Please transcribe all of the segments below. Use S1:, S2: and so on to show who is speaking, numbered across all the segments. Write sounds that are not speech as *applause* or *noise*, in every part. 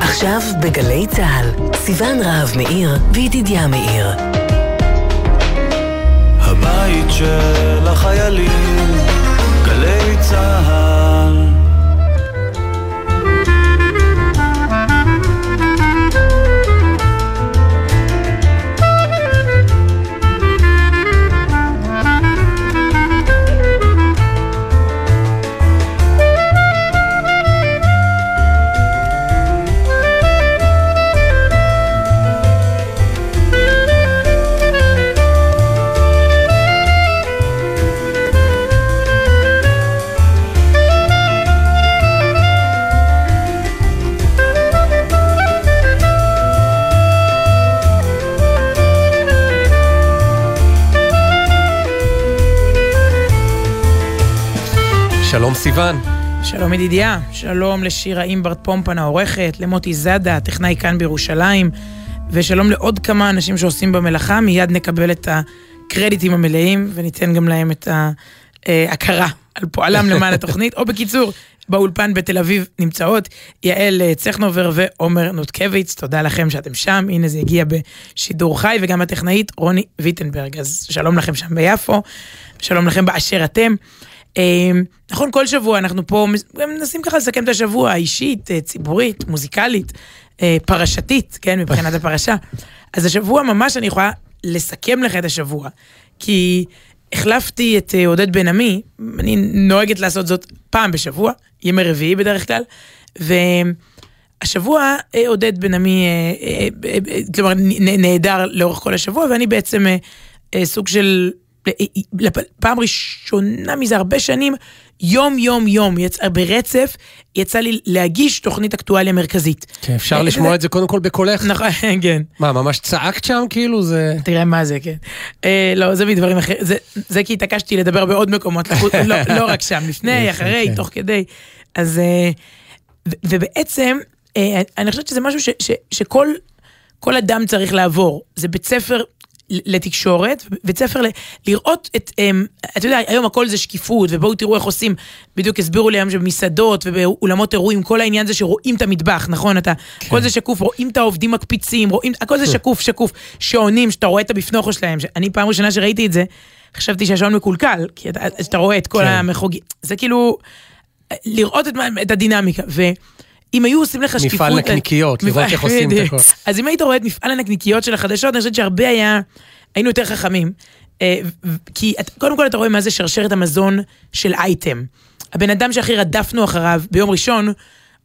S1: עכשיו בגלי צה"ל, סיון רהב מאיר וידידיה מאיר.
S2: הבית של החיילים, גלי צה"ל
S3: סיון.
S4: שלום ידידיה, שלום לשירה אימברט פומפן העורכת, למוטי זאדה, הטכנאי כאן בירושלים, ושלום לעוד כמה אנשים שעושים במלאכה, מיד נקבל את הקרדיטים המלאים וניתן גם להם את ההכרה על פועלם *laughs* למען התוכנית, או בקיצור, באולפן בתל אביב נמצאות יעל אה, צכנובר ועומר נותקביץ, תודה לכם שאתם שם, הנה זה הגיע בשידור חי, וגם הטכנאית רוני ויטנברג, אז שלום לכם שם ביפו, שלום לכם באשר אתם. אמ, נכון, כל שבוע אנחנו פה מנסים ככה לסכם את השבוע, אישית, אה, ציבורית, מוזיקלית, אה, פרשתית, כן, מבחינת הפרשה. אז השבוע ממש אני יכולה לסכם לך את השבוע, כי החלפתי את אה, עודד בן עמי, אני נוהגת לעשות זאת פעם בשבוע, ימי רביעי בדרך כלל, והשבוע עודד בן עמי, כלומר, נעדר לאורך כל השבוע, ואני בעצם סוג של פעם ראשונה מזה הרבה שנים, יום יום יום, יצא, ברצף, יצא לי להגיש תוכנית אקטואליה מרכזית.
S3: כן, אפשר לשמוע את זה קודם כל בקולך.
S4: נכון, *laughs* כן.
S3: מה, ממש צעקת שם כאילו? זה...
S4: תראה מה זה, כן. אה, לא, זה מדברים אחרים, זה, זה כי התעקשתי לדבר בעוד מקומות, *laughs* לא, לא רק שם, לפני, אחרי, כן. תוך כדי. אז, אה, ובעצם, אה, אני חושבת שזה משהו ש, ש, שכל אדם צריך לעבור. זה בית ספר לתקשורת, בית ספר ל- לראות את, um, אתה יודע, היום הכל זה שקיפות, ובואו תראו איך עושים, בדיוק הסבירו לי היום שבמסעדות ובאולמות אירועים, כל העניין זה שרואים את המטבח, נכון? אתה, כן. כל זה שקוף, רואים את העובדים מקפיצים, רואים, הכל זה שקוף, שקוף, שעונים, שאתה רואה את הבפנוכו שלהם. אני פעם ראשונה שראיתי את זה, חשבתי שהשעון מקולקל, כי אתה, אתה רואה את כל כן. המחוגים, זה כאילו, לראות את, את הדינמיקה, ו... אם היו עושים לך שקיפות...
S3: מפעל נקניקיות, לראות איך עושים את הכל.
S4: אז אם היית רואה את מפעל הנקניקיות של החדשות, אני חושבת שהרבה היה, היינו יותר חכמים. אה, כי קודם כל אתה רואה מה זה שרשרת המזון של אייטם. הבן אדם שהכי רדפנו אחריו ביום ראשון,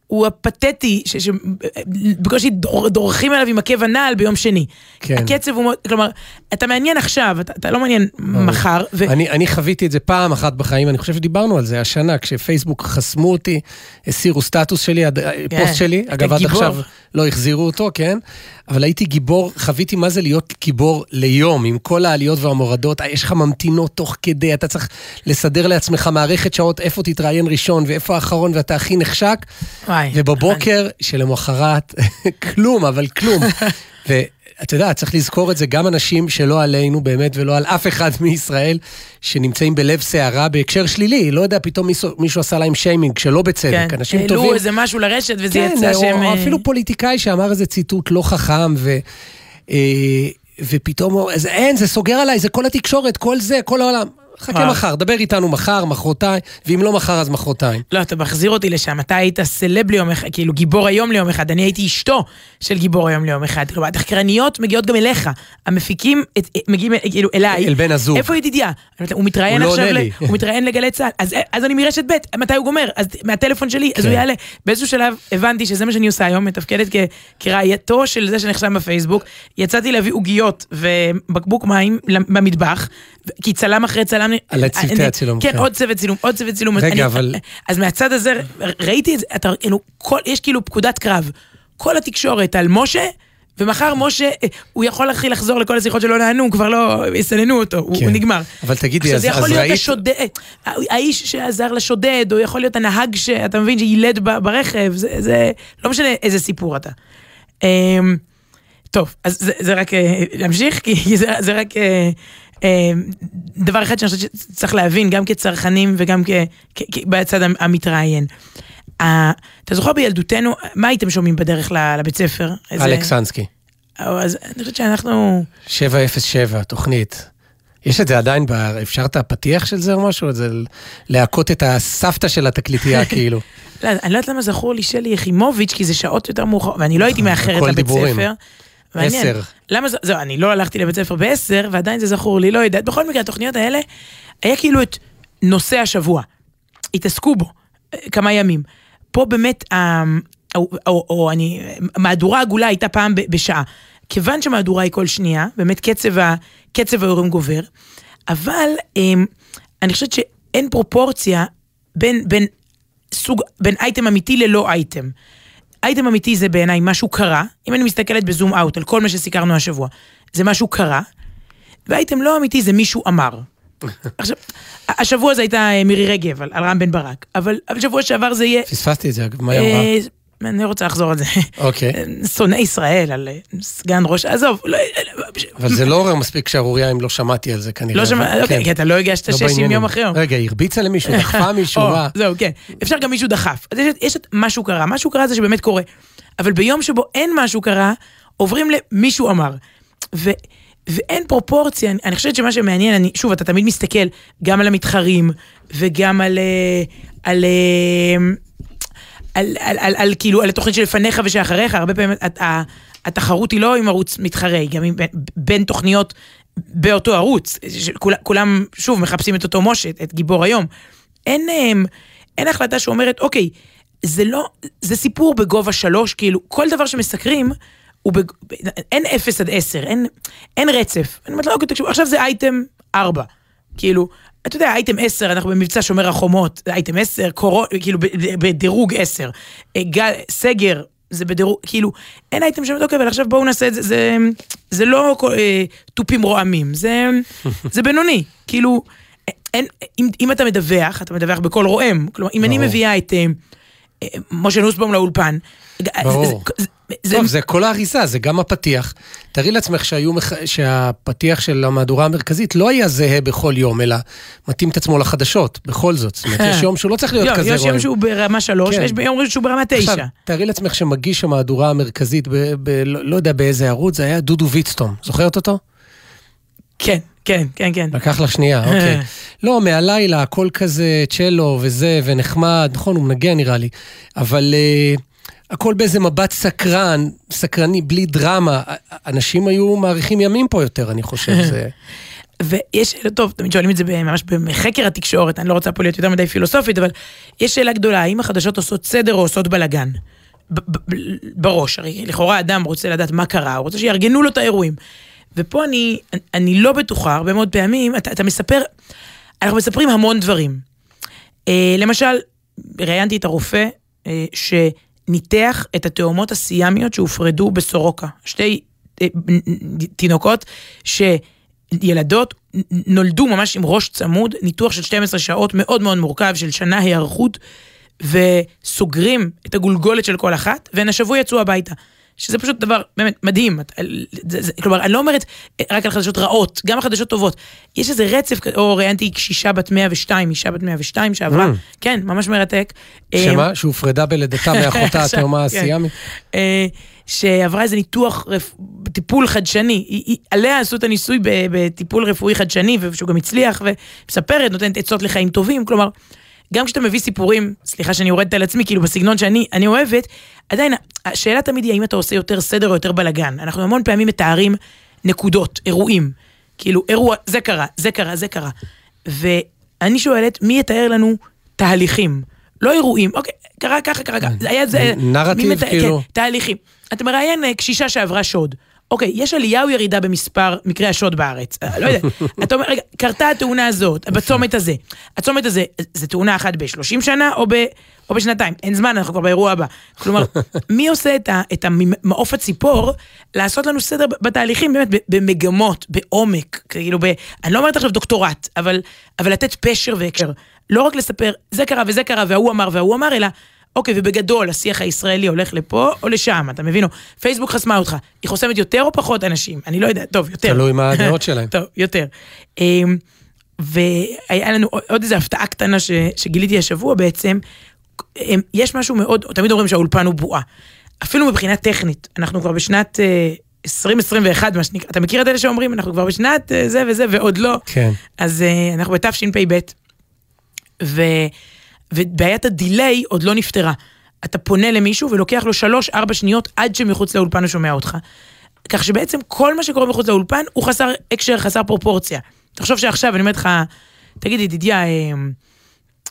S4: הוא הפתטי, שבקושי דור, דורכים עליו עם עקב הנעל ביום שני. כן. הקצב הוא מאוד, כלומר, אתה מעניין עכשיו, אתה, אתה לא מעניין מחר.
S3: ו... אני, אני חוויתי את זה פעם אחת בחיים, אני חושב שדיברנו על זה השנה, כשפייסבוק חסמו אותי, הסירו סטטוס שלי, כן. פוסט שלי, אגב עד עכשיו לא החזירו אותו, כן? אבל הייתי גיבור, חוויתי מה זה להיות גיבור ליום, עם כל העליות והמורדות, יש לך ממתינות תוך כדי, אתה צריך לסדר לעצמך מערכת שעות איפה תתראיין ראשון ואיפה האחרון ואתה הכי נחשק. וואי. ובבוקר שלמחרת, *laughs* כלום, אבל כלום. *laughs* ואתה יודע, צריך לזכור את זה, גם אנשים שלא עלינו באמת ולא על אף אחד *laughs* מישראל, שנמצאים בלב סערה בהקשר שלילי, לא יודע, פתאום מישהו, מישהו עשה להם שיימינג, שלא בצדק, כן. אנשים טובים.
S4: העלו איזה משהו לרשת וזה כן, יצא שהם...
S3: או אפילו פוליטיקאי שאמר איזה ציטוט לא חכם, ו... אה, ופתאום, אז אין, זה סוגר עליי, זה כל התקשורת, כל זה, כל העולם. חכה אה. מחר, דבר איתנו מחר, מחרתיים, ואם לא מחר אז מחרתיים.
S4: לא, אתה מחזיר אותי לשם, אתה היית סלב ליום אחד, כאילו גיבור היום ליום אחד, אני הייתי אשתו של גיבור היום ליום אחד. כלומר, התחקרניות מגיעות גם אליך, המפיקים מגיעים כאילו אליי.
S3: אל בן הזוג.
S4: איפה ידידיה? הוא מתראיין
S3: לא
S4: עכשיו, הוא מתראיין לגלי צה"ל, אז אני מרשת ב', מתי הוא גומר? אז מהטלפון שלי, אז הוא כן. יעלה. באיזשהו שלב הבנתי שזה מה שאני עושה היום, מתפקדת כרעייתו של זה שנחשב בפייסבוק. יצאתי להביא עוגיות ובקבוק מים במטבח, כי צלם אחרי צלם...
S3: על הצוותי הצילום.
S4: כן, כן, עוד צוות צילום, עוד צוות צילום.
S3: רגע, אבל...
S4: אז מהצד הזה, ראיתי את זה, אתה, כאילו, כל, יש כאילו פקודת קרב. כל התקשורת על משה, ומחר משה, הוא יכול להתחיל לחזור לכל השיחות שלא נענו, כבר לא, יסננו אותו, הוא, כן. הוא נגמר.
S3: אבל תגידי,
S4: אז, אז ראית... עכשיו, זה יכול להיות השודד, האיש שעזר לשודד, או יכול להיות הנהג שאתה מבין, שילד ברכב, זה, זה לא משנה איזה סיפור אתה. אמ, טוב, אז זה, זה רק אה, להמשיך, כי *laughs* זה, זה רק... אה, דבר אחד שאני חושבת שצריך להבין, גם כצרכנים וגם בצד המתראיין. אתה זוכר בילדותנו, מה הייתם שומעים בדרך לבית ספר?
S3: אלכס סנסקי.
S4: אז אני חושבת שאנחנו...
S3: 707, תוכנית. יש את זה עדיין, אפשר את הפתיח של זה או משהו? זה להכות את הסבתא של התקליטייה *laughs* כאילו.
S4: לא, אני לא יודעת למה זכור לי שלי יחימוביץ', כי זה שעות יותר מאוחר, ואני לא הייתי מאחרת לבית ספר.
S3: עשר.
S4: למה זה, זהו, אני לא הלכתי לבית ספר בעשר, ועדיין זה זכור לי, לא יודעת. בכל מקרה, התוכניות האלה, היה כאילו את נושא השבוע. התעסקו בו כמה ימים. פה באמת, או, או, או אני, מהדורה עגולה הייתה פעם בשעה. כיוון שמהדורה היא כל שנייה, באמת קצב, ה, קצב האירועים גובר, אבל אמ, אני חושבת שאין פרופורציה בין, בין סוג, בין אייטם אמיתי ללא אייטם. אייטם אמיתי זה בעיניי משהו קרה, אם אני מסתכלת בזום אאוט על כל מה שסיקרנו השבוע, זה משהו קרה, ואייטם לא אמיתי זה מישהו אמר. *laughs* עכשיו, השבוע זה הייתה אה, מירי רגב על, על רם בן ברק, אבל, אבל שבוע שעבר זה יהיה...
S3: פספסתי את זה, מה היא אמרה? אה,
S4: אני רוצה לחזור על זה.
S3: אוקיי. *laughs*
S4: שונא ישראל, על אה, סגן ראש, עזוב. לא,
S3: אבל זה לא עורר מספיק שערורייה אם לא שמעתי על זה כנראה.
S4: לא שמעתי, אוקיי, כן. כי אתה לא הגשת 60 לא יום אחרי יום.
S3: רגע, הרביצה למישהו, *laughs* דחפה מישהו, מה?
S4: זהו, כן. אפשר גם מישהו דחף. אז יש את משהו קרה, משהו קרה זה שבאמת קורה. אבל ביום שבו אין משהו קרה, עוברים למישהו אמר. ואין פרופורציה, אני, אני חושבת שמה שמעניין, אני, שוב, אתה תמיד מסתכל גם על המתחרים וגם על, אה, על, על, על, על, על, על כאילו, על התוכנית שלפניך ושאחריך, הרבה פעמים את, התחרות היא לא עם ערוץ מתחרה, היא גם עם, בין תוכניות באותו ערוץ. כול, כולם, שוב, מחפשים את אותו משה, את גיבור היום. אין, אין, אין החלטה שאומרת, אוקיי, זה לא, זה סיפור בגובה שלוש, כאילו, כל דבר שמסקרים, בג... אין אפס עד עשר, אין, אין רצף. אני אומרת לו, אוקיי, תקשיבו, עכשיו זה אייטם ארבע. כאילו, אתה יודע, אייטם עשר, אנחנו במבצע שומר החומות, אייטם עשר, קורו, כאילו, בדירוג עשר. אה, גל, סגר, זה בדירוג, כאילו, אין אייטם אוקיי, אבל עכשיו בואו נעשה את זה, זה, זה לא אה, תופים רועמים, זה, זה בינוני. כאילו, אין, אם, אם אתה מדווח, אתה מדווח בקול רועם. כלומר, אם אני מביאה את... אה, משה נוסבאום לאולפן.
S3: ברור. זה... טוב, זה כל האריזה, זה גם הפתיח. תארי לעצמך שהיו, שהפתיח של המהדורה המרכזית לא היה זהה בכל יום, אלא מתאים את עצמו לחדשות, בכל זאת. זאת אומרת, יש יום שהוא לא צריך להיות כזה
S4: רואה. יש יום שהוא ברמה שלוש, כן. ויש יום שהוא ברמה תשע. עכשיו,
S3: תארי לעצמך שמגיש המהדורה המרכזית, ב, ב, לא, לא יודע באיזה ערוץ, זה היה דודו ויצטום. זוכרת אותו?
S4: כן. כן, כן, כן.
S3: לקח לך שנייה, אוקיי. לא, מהלילה, הכל כזה צ'לו וזה, ונחמד, נכון, הוא מנגן נראה לי, אבל uh, הכל באיזה מבט סקרן, סקרני, בלי דרמה. אנשים היו מאריכים ימים פה יותר, אני חושב. זה... *laughs*
S4: ויש טוב, תמיד שואלים את זה ממש בחקר התקשורת, אני לא רוצה פה להיות יותר מדי פילוסופית, אבל יש שאלה גדולה, האם החדשות עושות סדר או עושות בלאגן? בראש, הרי לכאורה אדם רוצה לדעת מה קרה, הוא רוצה שיארגנו לו את האירועים. ופה אני, אני לא בטוחה, הרבה מאוד פעמים, אתה, אתה מספר, אנחנו מספרים המון דברים. אה, למשל, ראיינתי את הרופא אה, שניתח את התאומות הסיאמיות שהופרדו בסורוקה. שתי אה, תינוקות שילדות נולדו ממש עם ראש צמוד, ניתוח של 12 שעות מאוד מאוד מורכב, של שנה היערכות, וסוגרים את הגולגולת של כל אחת, והן השבוע יצאו הביתה. שזה פשוט דבר באמת מדהים. זה, זה, כלומר, אני לא אומרת רק על חדשות רעות, גם על חדשות טובות. יש איזה רצף, או ראיינתי קשישה בת 102, אישה בת 102 שעברה, mm. כן, ממש מרתק.
S3: שמה? אה, שהופרדה בלידתה *laughs* מאחותה התאומה כן. הסיאמית?
S4: אה, שעברה איזה ניתוח, טיפול חדשני, עליה עשו את הניסוי בטיפול רפואי חדשני, ושהוא גם הצליח, ומספרת, נותנת עצות לחיים טובים, כלומר... גם כשאתה מביא סיפורים, סליחה שאני יורדת על עצמי, כאילו בסגנון שאני אוהבת, עדיין, השאלה תמיד היא האם אתה עושה יותר סדר או יותר בלאגן. אנחנו המון פעמים מתארים נקודות, אירועים. כאילו, אירוע, זה קרה, זה קרה, זה קרה. ואני שואלת, מי יתאר לנו תהליכים? לא אירועים, אוקיי, קרה ככה, קרה ככה, זה היה זה...
S3: נרטיב, כאילו.
S4: כן, תהליכים. אתה מראיין אה, קשישה שעברה שוד. אוקיי, יש עלייה או ירידה במספר מקרי השוד בארץ? אה, לא יודע. *laughs* אתה אומר, רגע, קרתה התאונה הזאת, בצומת הזה. הצומת הזה, זה תאונה אחת ב-30 שנה או, ב, או בשנתיים? אין זמן, אנחנו כבר באירוע הבא. כלומר, *laughs* מי עושה את, ה, את המעוף הציפור לעשות לנו סדר בתהליכים, באמת, במגמות, בעומק, כאילו, ב, אני לא אומרת עכשיו דוקטורט, אבל, אבל לתת פשר והקשר. לא רק לספר, זה קרה וזה קרה, וההוא אמר וההוא אמר, אלא... אוקיי, ובגדול, השיח הישראלי הולך לפה או לשם, אתה מבין? פייסבוק חסמה אותך. היא חוסמת יותר או פחות אנשים? אני לא יודע, טוב, יותר.
S3: תלוי מה הדעות *laughs* שלהם.
S4: טוב, יותר. אמ, והיה לנו עוד איזו הפתעה קטנה ש, שגיליתי השבוע בעצם, הם, יש משהו מאוד, תמיד אומרים שהאולפן הוא בועה. אפילו מבחינה טכנית, אנחנו כבר בשנת אה, 2021, מה שנקרא, אתה מכיר את אלה שאומרים, אנחנו כבר בשנת אה, זה וזה ועוד לא.
S3: כן.
S4: אז אה, אנחנו בתשפ"ב, ו, ובעיית הדיליי עוד לא נפתרה. אתה פונה למישהו ולוקח לו שלוש-ארבע שניות עד שמחוץ לאולפן הוא שומע אותך. כך שבעצם כל מה שקורה מחוץ לאולפן הוא חסר הקשר, חסר פרופורציה. תחשוב שעכשיו, אני אומרת לך, תגיד, ידידיה, אה,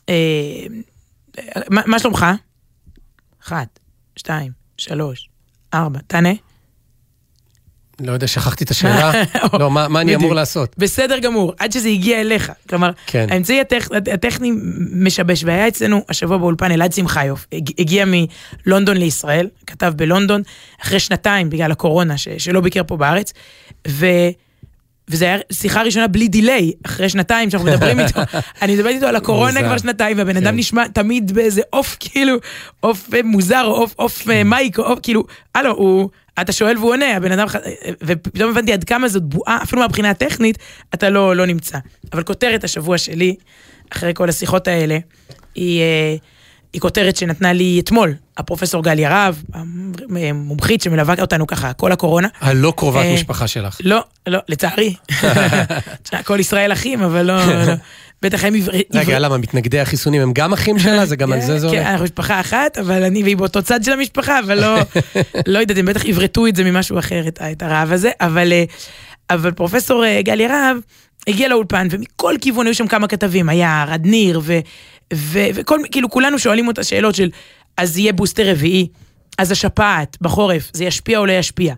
S4: אה, מה, מה שלומך? אחת, שתיים, שלוש, ארבע, תענה.
S3: לא יודע, שכחתי את השאלה. *laughs* לא, מה, מה אני. אמור לעשות?
S4: בסדר גמור, עד שזה הגיע אליך. כלומר,
S3: כן.
S4: האמצעי הטכ... הטכני משבש, והיה אצלנו השבוע באולפן אלעד שמחיוף, הג- הגיע מלונדון לישראל, כתב בלונדון, אחרי שנתיים בגלל הקורונה, ש... שלא ביקר פה בארץ, ו... וזה היה שיחה ראשונה בלי דיליי, אחרי שנתיים שאנחנו מדברים איתו. *laughs* אני מדברת איתו על הקורונה. כבר שנתיים, והבן אדם
S3: כן.
S4: נשמע תמיד באיזה עוף, כאילו, עוף אה, מוזר, או עוף, אה, מייק, או עוף, כאילו, הלו, הוא, אתה שואל והוא עונה, הבן אדם, ופתאום הבנתי עד כמה זאת בועה, אפילו מהבחינה הטכנית, אתה לא, לא נמצא. אבל כותרת השבוע שלי, אחרי כל השיחות האלה, היא, אה, היא כותרת שנתנה לי אתמול, הפרופסור גל ירהב, המומחית שמלווה אותנו ככה כל הקורונה.
S3: הלא קרובת
S4: אה,
S3: משפחה שלך.
S4: לא, לא, לצערי. *laughs* כל ישראל אחים, אבל לא, לא. בטח הם עברי...
S3: רגע, למה, מתנגדי החיסונים הם גם אחים שלה? זה גם על זה זה
S4: כן,
S3: הולך?
S4: אנחנו משפחה אחת, אבל אני והיא באותו צד של המשפחה, אבל לא, *laughs* לא יודעת, הם בטח עברתו את זה ממשהו אחר, את הרעב הזה, אבל, אה, אבל פרופסור אה, גל ירהב הגיע לאולפן, ומכל כיוון היו שם כמה כתבים, היה רד ניר, וכל, כאילו כולנו שואלים אותה שאלות של, אז יהיה בוסטר רביעי, אז השפעת בחורף, זה ישפיע או לא ישפיע?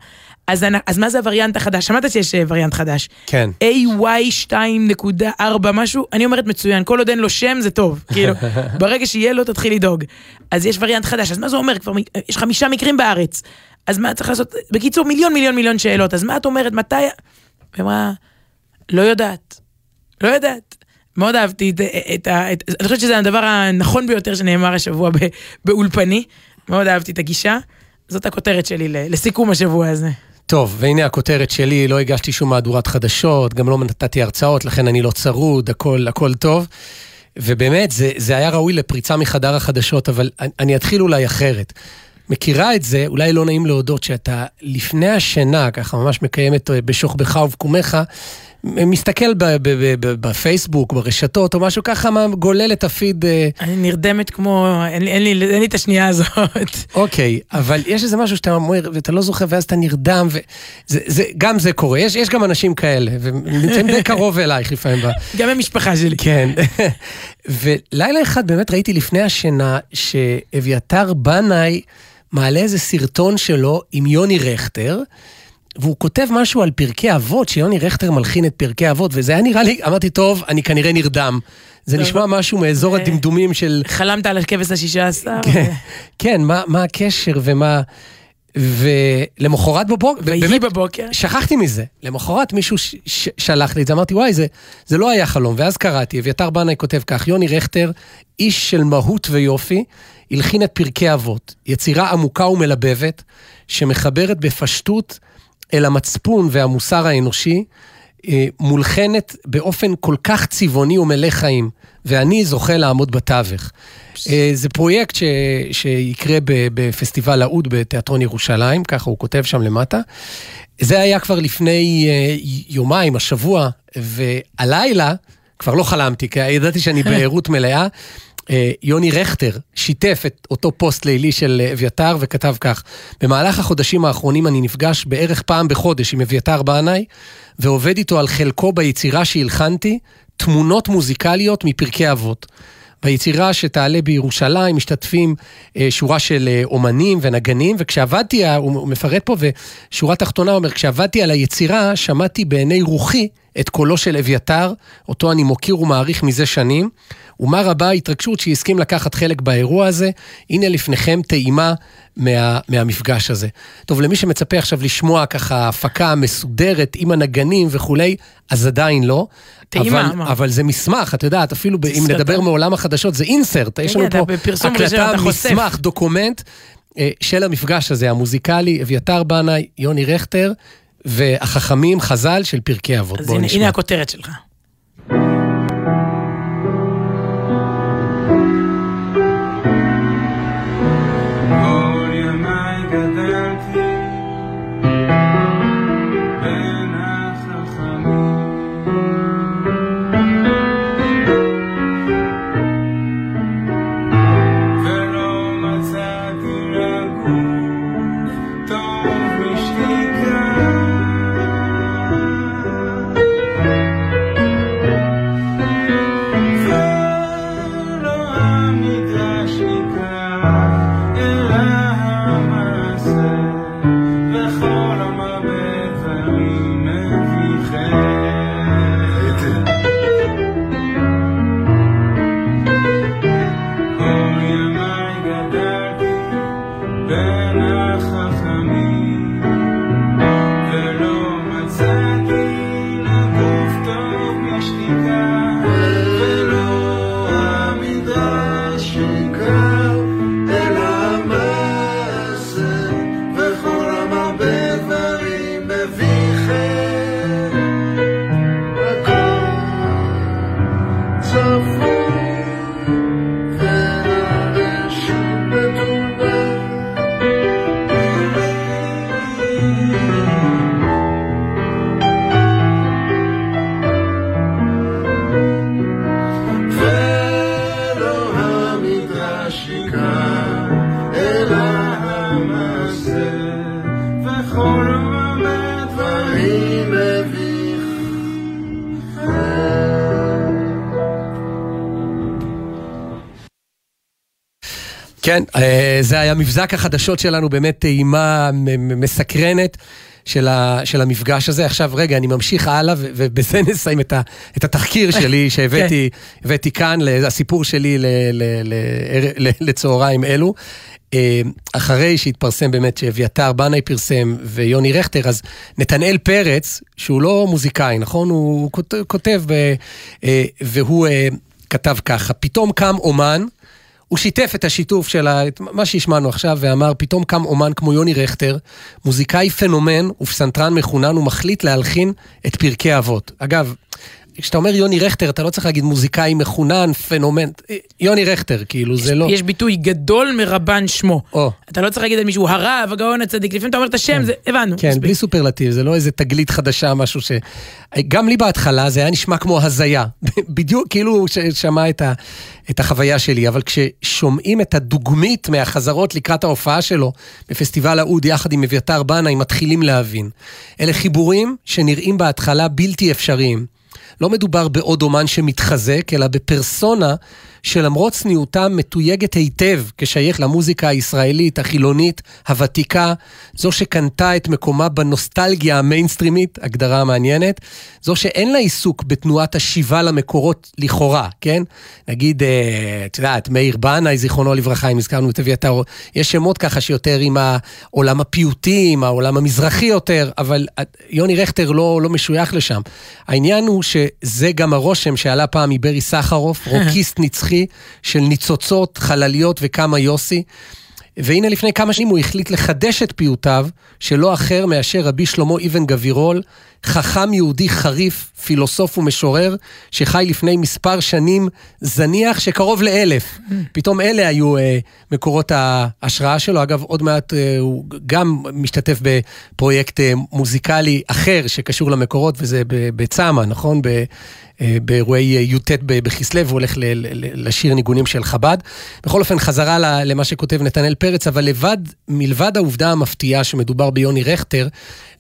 S4: אז, אנ- אז מה זה הווריאנט החדש? שמעת שיש אה, וריאנט חדש.
S3: כן.
S4: AY 2.4 משהו, אני אומרת מצוין, כל עוד אין לו שם זה טוב, כאילו, *laughs* ברגע שיהיה לו תתחיל לדאוג. אז יש וריאנט חדש, אז מה זה אומר? כבר מ- יש חמישה מקרים בארץ, אז מה צריך לעשות? בקיצור, מיליון מיליון מיליון שאלות, אז מה את אומרת, מתי... היא אמרה, לא יודעת, לא יודעת. מאוד אהבתי את, את ה... את, אני חושבת שזה הדבר הנכון ביותר שנאמר השבוע ב, באולפני, מאוד אהבתי את הגישה. זאת הכותרת שלי לסיכום השבוע הזה.
S3: טוב, והנה הכותרת שלי, לא הגשתי שום מהדורת חדשות, גם לא נתתי הרצאות, לכן אני לא צרוד, הכל, הכל טוב. ובאמת, זה, זה היה ראוי לפריצה מחדר החדשות, אבל אני, אני אתחיל אולי אחרת. מכירה את זה, אולי לא נעים להודות שאתה לפני השינה, ככה ממש מקיימת אה, בשוכבך ובקומך, מסתכל בפייסבוק, ברשתות או משהו ככה, מה- גולל את הפיד אה,
S4: אני נרדמת כמו, אין אין לי, אין לי את השנייה הזאת.
S3: אוקיי, אבל יש איזה משהו שאתה אומר, ואתה לא זוכר, ואז אתה נרדם, וגם זה קורה. יש, יש גם אנשים כאלה, והם נמצאים די קרוב *laughs* אלייך לפעמים.
S4: גם במשפחה שלי.
S3: כן. *laughs* ולילה אחד באמת ראיתי לפני השינה, שאביתר בנאי מעלה איזה סרטון שלו עם יוני רכטר. והוא כותב משהו על פרקי אבות, שיוני רכטר מלחין את פרקי אבות, וזה היה נראה לי, אמרתי, טוב, אני כנראה נרדם. זה
S4: טוב.
S3: נשמע משהו מאזור
S4: אה.
S3: הדמדומים של...
S4: חלמת על הכבש השישה עשר?
S3: כן, כן, מה, מה הקשר ומה... ולמחרת בבוקר,
S4: ויהי בבוקר.
S3: שכחתי מזה. למחרת מישהו ש- ש- שלח לי את זה, אמרתי, וואי, זה, זה לא היה חלום. ואז קראתי, אביתר בנאי כותב כך, יוני רכטר, איש של מהות ויופי, הלחין את פרקי אבות, יצירה עמוקה ומלבבת, שמחברת בפשטות אל המצפון והמוסר האנושי, אה, מולחנת באופן כל כך צבעוני ומלא חיים, ואני זוכה לעמוד בתווך. אה, זה פרויקט ש, שיקרה בפסטיבל האוד בתיאטרון ירושלים, ככה הוא כותב שם למטה. זה היה כבר לפני אה, יומיים, השבוע, והלילה כבר לא חלמתי, כי ידעתי שאני *laughs* בערות מלאה. אה, יוני רכטר שיתף את אותו פוסט לילי של אה, אביתר וכתב כך: במהלך החודשים האחרונים אני נפגש בערך פעם בחודש עם אביתר בנאי ועובד איתו על חלקו ביצירה שהלחנתי, תמונות מוזיקליות מפרקי אבות. ביצירה שתעלה בירושלים משתתפים אה, שורה של אומנים ונגנים, וכשעבדתי, הוא מפרט פה, ושורה תחתונה אומר, כשעבדתי על היצירה, שמעתי בעיני רוחי את קולו של אביתר, אותו אני מוקיר ומעריך מזה שנים, ומה רבה ההתרגשות שהסכים לקחת חלק באירוע הזה. הנה לפניכם טעימה מה, מהמפגש הזה. טוב, למי שמצפה עכשיו לשמוע ככה הפקה מסודרת עם הנגנים וכולי, אז עדיין לא.
S4: טעימה,
S3: אבל? אבל זה מסמך, את יודעת, אפילו ב- אם. נדבר מעולם החדשות, זה אינסרט, יש
S4: כן,
S3: לנו
S4: אתה
S3: פה הקלטה. מסמך, דוקומנט אה, של המפגש הזה, המוזיקלי, אביתר בנאי, יוני רכטר, והחכמים חז"ל של פרקי אבות.
S4: אז הנה. הנה הכותרת שלך.
S3: היה מבזק החדשות שלנו, באמת טעימה מסקרנת. של, ה, של המפגש הזה. עכשיו, רגע, אני ממשיך הלאה, ובזה *laughs* נסיים את, ה, את התחקיר שלי *laughs* שהבאתי כן. כאן, הסיפור שלי ל, ל, ל, ל, לצהריים אלו. אה, אחרי שהתפרסם באמת שאביתר בנאי פרסם ויוני רכטר, אז נתנאל פרץ, שהוא לא מוזיקאי, נכון? הוא כותב, אה, והוא אה, כתב ככה, פתאום קם אומן, הוא שיתף את השיתוף של מה שהשמענו עכשיו, ואמר, פתאום קם אומן כמו יוני רכטר, מוזיקאי פנומן ופסנתרן מחונן, ומחליט להלחין את פרקי אבות. אגב, כשאתה אומר יוני רכטר, אתה לא צריך להגיד מוזיקאי מחונן, פנומן, יוני רכטר, כאילו,
S4: יש,
S3: זה לא...
S4: יש ביטוי גדול מרבן שמו. או. אתה לא צריך להגיד על מישהו הרב, הגאון הצדיק, לפעמים אתה אומר את השם, כן. זה, הבנו.
S3: כן, מספיק. בלי סופרלטיב, זה לא איזה תגלית חדשה, משהו ש... גם לי בהתחלה זה היה נשמע כמו הזיה. *laughs* בדיוק, כאילו, ששמע את, ה... את החוויה שלי, אבל כששומעים את הדוגמית מהחזרות לקראת ההופעה שלו בפסטיבל האוד יחד עם אביתר בנאי, מתחילים להבין. אלה חיבורים שנראים בהתחלה בלתי אפשריים. לא מדובר בעוד אומן שמתחזק, אלא בפרסונה שלמרות צניעותה מתויגת היטב כשייך למוזיקה הישראלית, החילונית, הוותיקה, זו שקנתה את מקומה בנוסטלגיה המיינסטרימית, הגדרה מעניינת, זו שאין לה עיסוק בתנועת השיבה למקורות לכאורה, כן? נגיד, אה, את יודעת, מאיר בנאי, זיכרונו לברכה, אם הזכרנו את אביתר, יש שמות ככה שיותר עם העולם הפיוטי, עם העולם המזרחי יותר, אבל יוני רכטר לא, לא משוייך לשם. העניין הוא שזה גם הרושם שעלה פעם מברי סחרוף, *laughs* רוקיסט נצחי. נצחי של ניצוצות, חלליות וכמה יוסי. והנה לפני כמה שנים הוא החליט לחדש את פיוטיו, שלא אחר מאשר רבי שלמה אבן גבירול, חכם יהודי חריף, פילוסוף ומשורר, שחי לפני מספר שנים זניח שקרוב לאלף. פתאום אלה היו אה, מקורות ההשראה שלו. אגב, עוד מעט אה, הוא גם משתתף בפרויקט אה, מוזיקלי אחר שקשור למקורות, וזה בצמא, נכון? ב, באירועי י"ט בכסלו, הוא הולך לשיר ניגונים של חב"ד. בכל אופן, חזרה למה שכותב נתנאל פרץ, אבל לבד, מלבד העובדה המפתיעה שמדובר ביוני רכטר,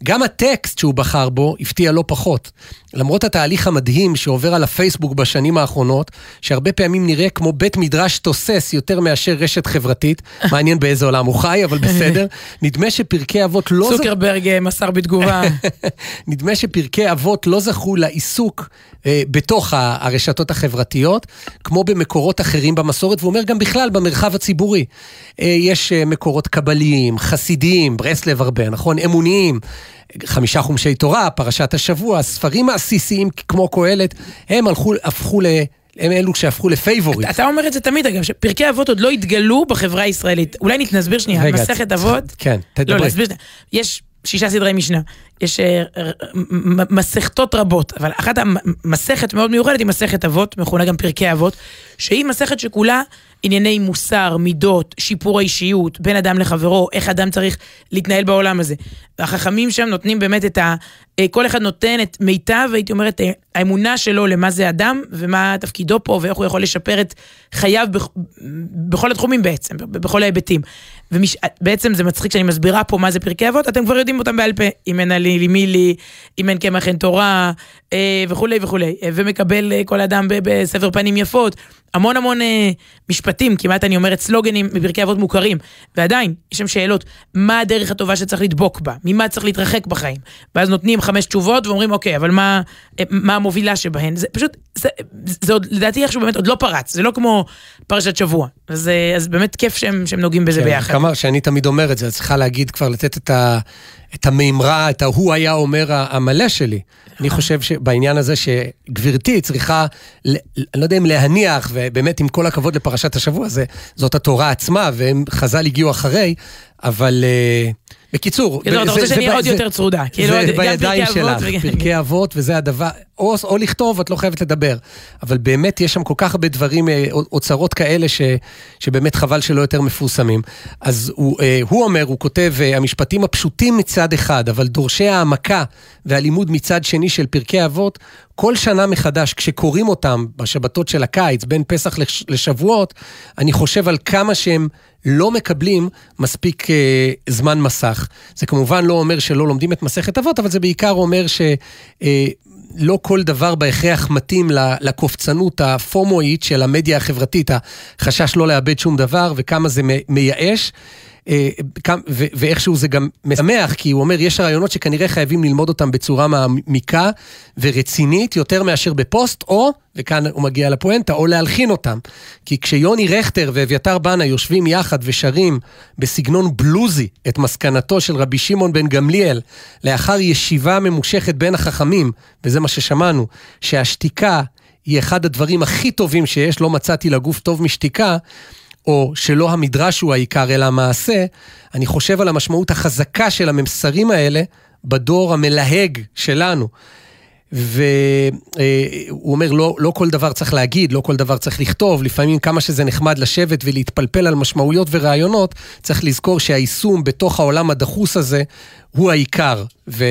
S3: גם הטקסט שהוא בחר בו הפתיע לא פחות. למרות התהליך המדהים שעובר על הפייסבוק בשנים האחרונות, שהרבה פעמים נראה כמו בית מדרש תוסס יותר מאשר רשת חברתית, *laughs* מעניין באיזה עולם הוא חי, אבל בסדר, *laughs* נדמה שפרקי אבות לא...
S4: סוקרברג אה, מסר בתגובה. *laughs*
S3: נדמה שפרקי אבות לא זכו לעיסוק אה, בתוך הרשתות החברתיות, כמו במקורות אחרים במסורת, ואומר גם בכלל במרחב הציבורי. אה, יש אה, מקורות קבליים, חסידיים, ברסלב הרבה, נכון? אמוניים. חמישה חומשי תורה, פרשת השבוע, ספרים העסיסיים כמו קהלת, הם הלכו, הפכו ל... הם אלו שהפכו לפייבוריט.
S4: אתה, אתה אומר את זה תמיד, אגב, שפרקי אבות עוד לא התגלו בחברה הישראלית. אולי נסביר שנייה, מסכת אבות.
S3: כן, תדברי.
S4: לא, נסביר שנייה. יש שישה סדרי משנה. יש אה, מסכתות רבות, אבל אחת המסכת מאוד מיוחדת היא מסכת אבות, מכונה גם פרקי אבות, שהיא מסכת שכולה ענייני מוסר, מידות, שיפור האישיות, בין אדם לחברו, איך אדם צריך להתנהל בעולם הזה. והחכמים שם נותנים באמת את ה... אה, כל אחד נותן את מיטב, הייתי אומרת, אה, האמונה שלו למה זה אדם, ומה תפקידו פה, ואיך הוא יכול לשפר את חייו בכ... בכל התחומים בעצם, בכל ההיבטים. ובעצם. זה מצחיק שאני מסבירה פה מה זה פרקי אבות, אתם כבר יודעים אותם בעל פה. אם אין עלי מילי, אם אין קמח אין תורה, אה, וכולי וכולי. ומקבל כל אדם בספר פנים יפות. המון המון אה, משפטים, כמעט אני אומרת סלוגנים מפרקי אבות מוכרים, ועדיין, יש שם שאלות, מה הדרך הטובה שצריך לדבוק בה? ממה צריך להתרחק בחיים? ואז נותנים חמש תשובות ואומרים, אוקיי, אבל מה, אה, מה המובילה שבהן? זה פשוט, זה, זה עוד, לדעתי איכשהו באמת עוד לא פרץ, זה לא כמו פרשת שבוע. אז, אה, אז באמת כיף שהם, שהם נוגעים בזה כן, ביחד.
S3: כמה שאני תמיד אומר את זה, את צריכה להגיד כבר, לתת את ה... את המימרה, את ההוא היה אומר המלא שלי. אני חושב שבעניין הזה שגברתי צריכה, אני לא יודע אם להניח, ובאמת עם כל הכבוד לפרשת השבוע, זה, זאת התורה עצמה, והם חז"ל הגיעו אחרי, אבל... Uh, בקיצור,
S4: כאילו, אתה רוצה שאני עוד יותר צרודה.
S3: זה כאילו, בידיים שלך, פרקי אבות, וזה הדבר, או, או לכתוב, את לא חייבת לדבר. אבל באמת יש שם כל כך הרבה דברים, אה, אוצרות כאלה, ש, שבאמת חבל שלא יותר מפורסמים. אז הוא, אה, הוא אומר, הוא כותב, אה, המשפטים הפשוטים מצד אחד, אבל דורשי העמקה והלימוד מצד שני של פרקי אבות, כל שנה מחדש, כשקוראים אותם בשבתות של הקיץ, בין פסח לשבועות, אני חושב על כמה שהם לא מקבלים מספיק אה, זמן מסך. זה כמובן לא אומר שלא לומדים את מסכת אבות, אבל זה בעיקר אומר ש... אה, לא כל דבר בהכרח מתאים לקופצנות הפומואית של המדיה החברתית, החשש לא לאבד שום דבר וכמה זה מייאש. אה, ואיכשהו זה גם משמח, כי הוא אומר, יש רעיונות שכנראה חייבים ללמוד אותם בצורה מעמיקה ורצינית, יותר מאשר בפוסט, או, וכאן הוא מגיע לפואנטה, או להלחין אותם. כי כשיוני רכטר ואביתר בנה יושבים יחד ושרים בסגנון בלוזי את מסקנתו של רבי שמעון בן גמליאל, לאחר ישיבה ממושכת בין החכמים, וזה מה ששמענו, שהשתיקה היא אחד הדברים הכי טובים שיש, לא מצאתי לגוף טוב משתיקה, או שלא המדרש הוא העיקר אלא המעשה, אני חושב על המשמעות החזקה של הממסרים האלה בדור המלהג שלנו. והוא אומר, לא, לא כל דבר צריך להגיד, לא כל דבר צריך לכתוב, לפעמים כמה שזה נחמד לשבת ולהתפלפל על משמעויות ורעיונות, צריך לזכור שהיישום בתוך העולם הדחוס הזה הוא העיקר. ו,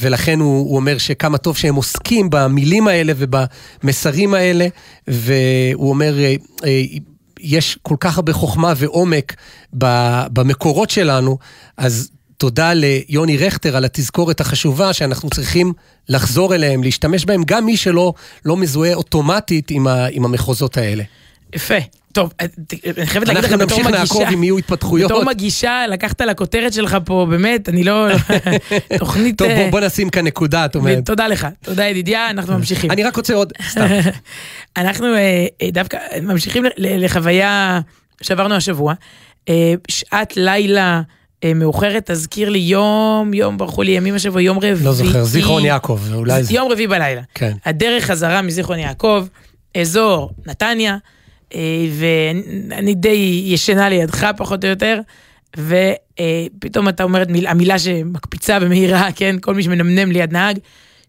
S3: ולכן הוא, הוא אומר שכמה טוב שהם עוסקים במילים האלה ובמסרים האלה, והוא אומר, אה, אה, יש כל כך הרבה חוכמה ועומק במקורות שלנו, אז תודה ליוני רכטר על התזכורת החשובה שאנחנו צריכים לחזור אליהם, להשתמש בהם, גם מי שלא לא מזוהה אוטומטית עם, ה, עם המחוזות האלה.
S4: יפה. טוב, אה, אני חייבת להגיד לך
S3: בתור מגישה... אנחנו נמשיך לעקוב אם יהיו התפתחויות.
S4: בתור מגישה, לקחת לכותרת שלך פה, באמת, אני לא... *laughs*
S3: תוכנית... טוב, בוא, אה, בוא נשים כאן נקודה, את אומרת.
S4: תודה לך, תודה ידידיה, אנחנו *laughs* ממשיכים.
S3: אני רק רוצה עוד, *laughs* סתם.
S4: אנחנו אה, דווקא ממשיכים לחוויה שעברנו השבוע. שעת לילה... מאוחרת, תזכיר לי יום, יום, ברחו לי ימים השבוע, יום רביעי.
S3: לא זוכר, זיכרון יעקב, אולי זה.
S4: יום רביעי בלילה.
S3: כן.
S4: הדרך חזרה מזיכרון יעקב, אזור נתניה, אה, ואני די ישנה לידך פחות או יותר, ופתאום אתה אומר המילה שמקפיצה ומהירה, *laughs* כן, כל מי שמנמנם ליד נהג.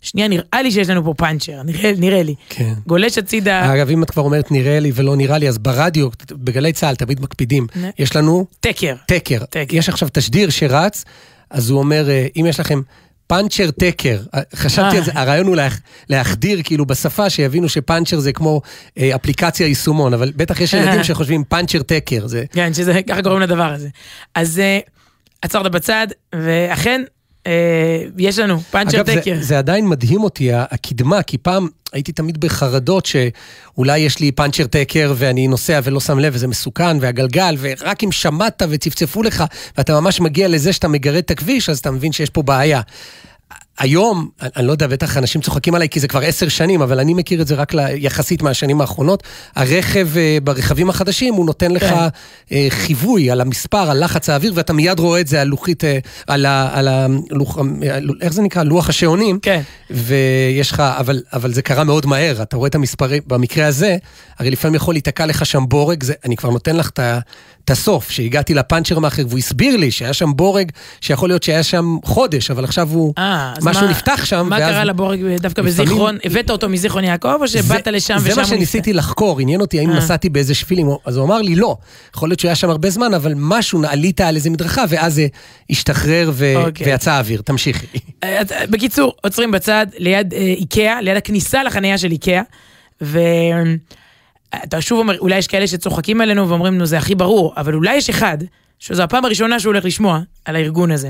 S4: שנייה, נראה לי שיש לנו פה פאנצ'ר, נראה, נראה לי.
S3: כן.
S4: גולש הצידה...
S3: אגב, אם את כבר אומרת נראה לי ולא נראה לי, אז ברדיו, בגלי צה"ל תמיד מקפידים. נ... יש לנו...
S4: תקר.
S3: תקר. תקר. יש עכשיו תשדיר שרץ, אז הוא אומר, אה, אם יש לכם פאנצ'ר טקר. חשבתי על זה, הרעיון הוא להחדיר כאילו בשפה, שיבינו שפאנצ'ר זה כמו אה, אפליקציה יישומון, אבל בטח יש ילדים שחושבים פאנצ'ר טקר. זה...
S4: כן, שזה ככה קוראים לדבר הזה. אז אה, עצרת בצד, ואכן, אה, יש לנו פאנצ'ר טקר.
S3: אגב, זה, זה עדיין מדהים אותי, הקדמה, כי פעם הייתי תמיד בחרדות שאולי יש לי פאנצ'ר טקר ואני נוסע ולא שם לב וזה מסוכן, והגלגל, ורק אם שמעת וצפצפו לך, ואתה ממש מגיע לזה שאתה מגרד את הכביש, אז אתה מבין שיש פה בעיה. היום, אני לא יודע, בטח אנשים צוחקים עליי כי זה כבר עשר שנים, אבל אני מכיר את זה רק יחסית מהשנים האחרונות. הרכב, אה, ברכבים החדשים, הוא נותן לך כן. אה, חיווי על המספר, על לחץ האוויר, ואתה מיד רואה את זה על לוחית, אה, על ה... על ה לוח, איך זה נקרא? לוח השעונים.
S4: כן.
S3: ויש לך, אבל, אבל זה קרה מאוד מהר, אתה רואה את המספרים, במקרה הזה, הרי לפעמים יכול להיתקע לך שם בורג, זה, אני כבר נותן לך את הסוף, שהגעתי לפאנצ'ר מאחר, והוא הסביר לי שהיה שם בורג, שיכול להיות שהיה שם חודש, אבל עכשיו הוא... אה, משהו מה, נפתח שם.
S4: מה קרה לבורג דווקא לפעמים... בזיכרון? הבאת אותו מזיכרון יעקב, או שבאת זה, לשם ושם
S3: נפתח? זה מה שניסיתי לחקור, עניין אותי האם אה. נסעתי באיזה שפילים, אז הוא אמר לי לא. יכול להיות שהוא היה שם הרבה זמן, אבל משהו, עלית על איזה מדרכה, ואז זה השתחרר ו... אוקיי. ויצא האוויר. תמשיכי.
S4: אה, בקיצור, עוצרים בצד, ליד אה, איקאה, ליד הכניסה לחניה של איקאה, ו... אתה שוב אומר, אולי יש כאלה שצוחקים עלינו ואומרים, נו, זה הכי ברור, אבל אולי יש אחד, שזו הפעם הראשונה שהוא הולך לשמוע על הארגון הזה.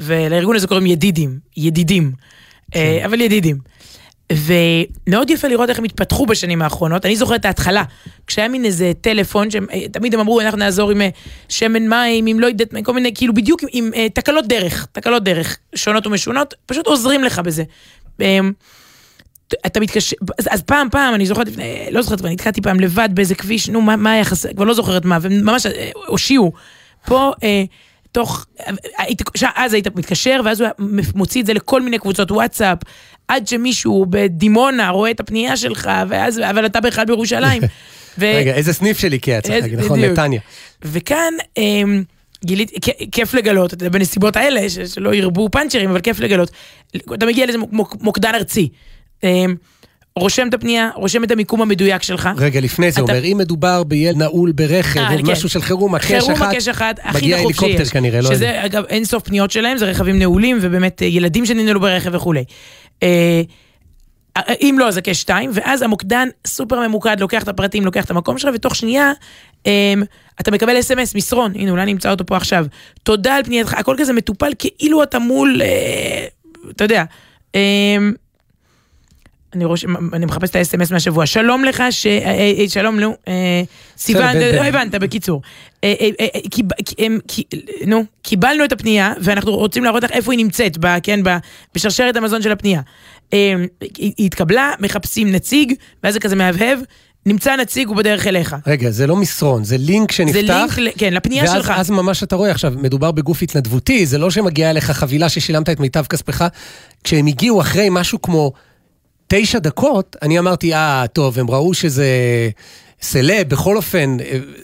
S4: ולארגון הזה קוראים ידידים, ידידים, כן. אה, אבל ידידים. ומאוד יפה לראות איך הם התפתחו בשנים האחרונות. אני זוכרת את ההתחלה, כשהיה מין איזה טלפון, שתמיד הם אמרו, אנחנו נעזור עם אה, שמן מים, עם לא יודעת, כל מיני, כאילו בדיוק עם, עם אה, תקלות דרך, תקלות דרך, שונות ומשונות, פשוט עוזרים לך בזה. אתה מתקשר, אז, אז פעם פעם, אני זוכרת לפני, לא זוכרת, אני נתקעתי פעם לבד באיזה כביש, נו, מה, מה היה חסר, כבר לא זוכרת מה, וממש הושיעו. פה, אה, תוך, היית, אז היית מתקשר, ואז הוא מוציא את זה לכל מיני קבוצות וואטסאפ, עד שמישהו בדימונה רואה את הפנייה שלך, ואז, אבל אתה בכלל בירושלים. *laughs*
S3: ו... רגע, איזה סניף שלי כי צריך להגיד, נכון, נתניה.
S4: וכאן, אמ, גילית, כיף לגלות, בנסיבות האלה, שלא ירבו פאנצ'רים, אבל כיף לגלות. אתה מגיע לאיזה מוקדן ארצי. אמ, רושם את הפנייה, רושם את המיקום המדויק שלך.
S3: רגע, לפני זה אתה... אומר, אם מדובר בילד נעול ברכב, או כן. משהו של חירום, הקש אחת,
S4: חירום הקש אחת, הכי
S3: דחוף שיש. מגיע הליקופטר כנראה, לא
S4: שזה, יודע. אגב, אין סוף פניות שלהם, זה רכבים נעולים, ובאמת אה, ילדים שננעלו ברכב וכולי. אה, אם לא, אז הקש 2, ואז המוקדן סופר ממוקד, לוקח את הפרטים, לוקח את המקום שלך, ותוך שנייה אה, אתה מקבל אס.אם.אס, מסרון, הנה, אולי נמצא אותו פה עכשיו. תודה על פנייתך, הכל כזה מטופל כאילו אתה מול, אתה יודע. אני, ראש, אני מחפש את האס.אם.אס מהשבוע. שלום לך, ש... אה, אה, אה, שלום, נו, סיוון, לא הבנת, בקיצור. נו, קיבלנו את הפנייה, ואנחנו רוצים להראות לך איפה היא נמצאת, כן, בשרשרת המזון של הפנייה. היא התקבלה, מחפשים נציג, ואז זה כזה מהבהב. נמצא נציג, הוא בדרך אליך.
S3: רגע, זה לא מסרון, זה לינק שנפתח.
S4: זה לינק, כן, לפנייה
S3: ואז,
S4: שלך.
S3: ואז ממש אתה רואה עכשיו, מדובר בגוף התנדבותי, זה לא שמגיעה אליך חבילה ששילמת את מיטב כספך. כשהם הגיעו אחרי משהו כמו תשע דקות, אני אמרתי, אה, טוב, הם ראו שזה סלב, בכל אופן,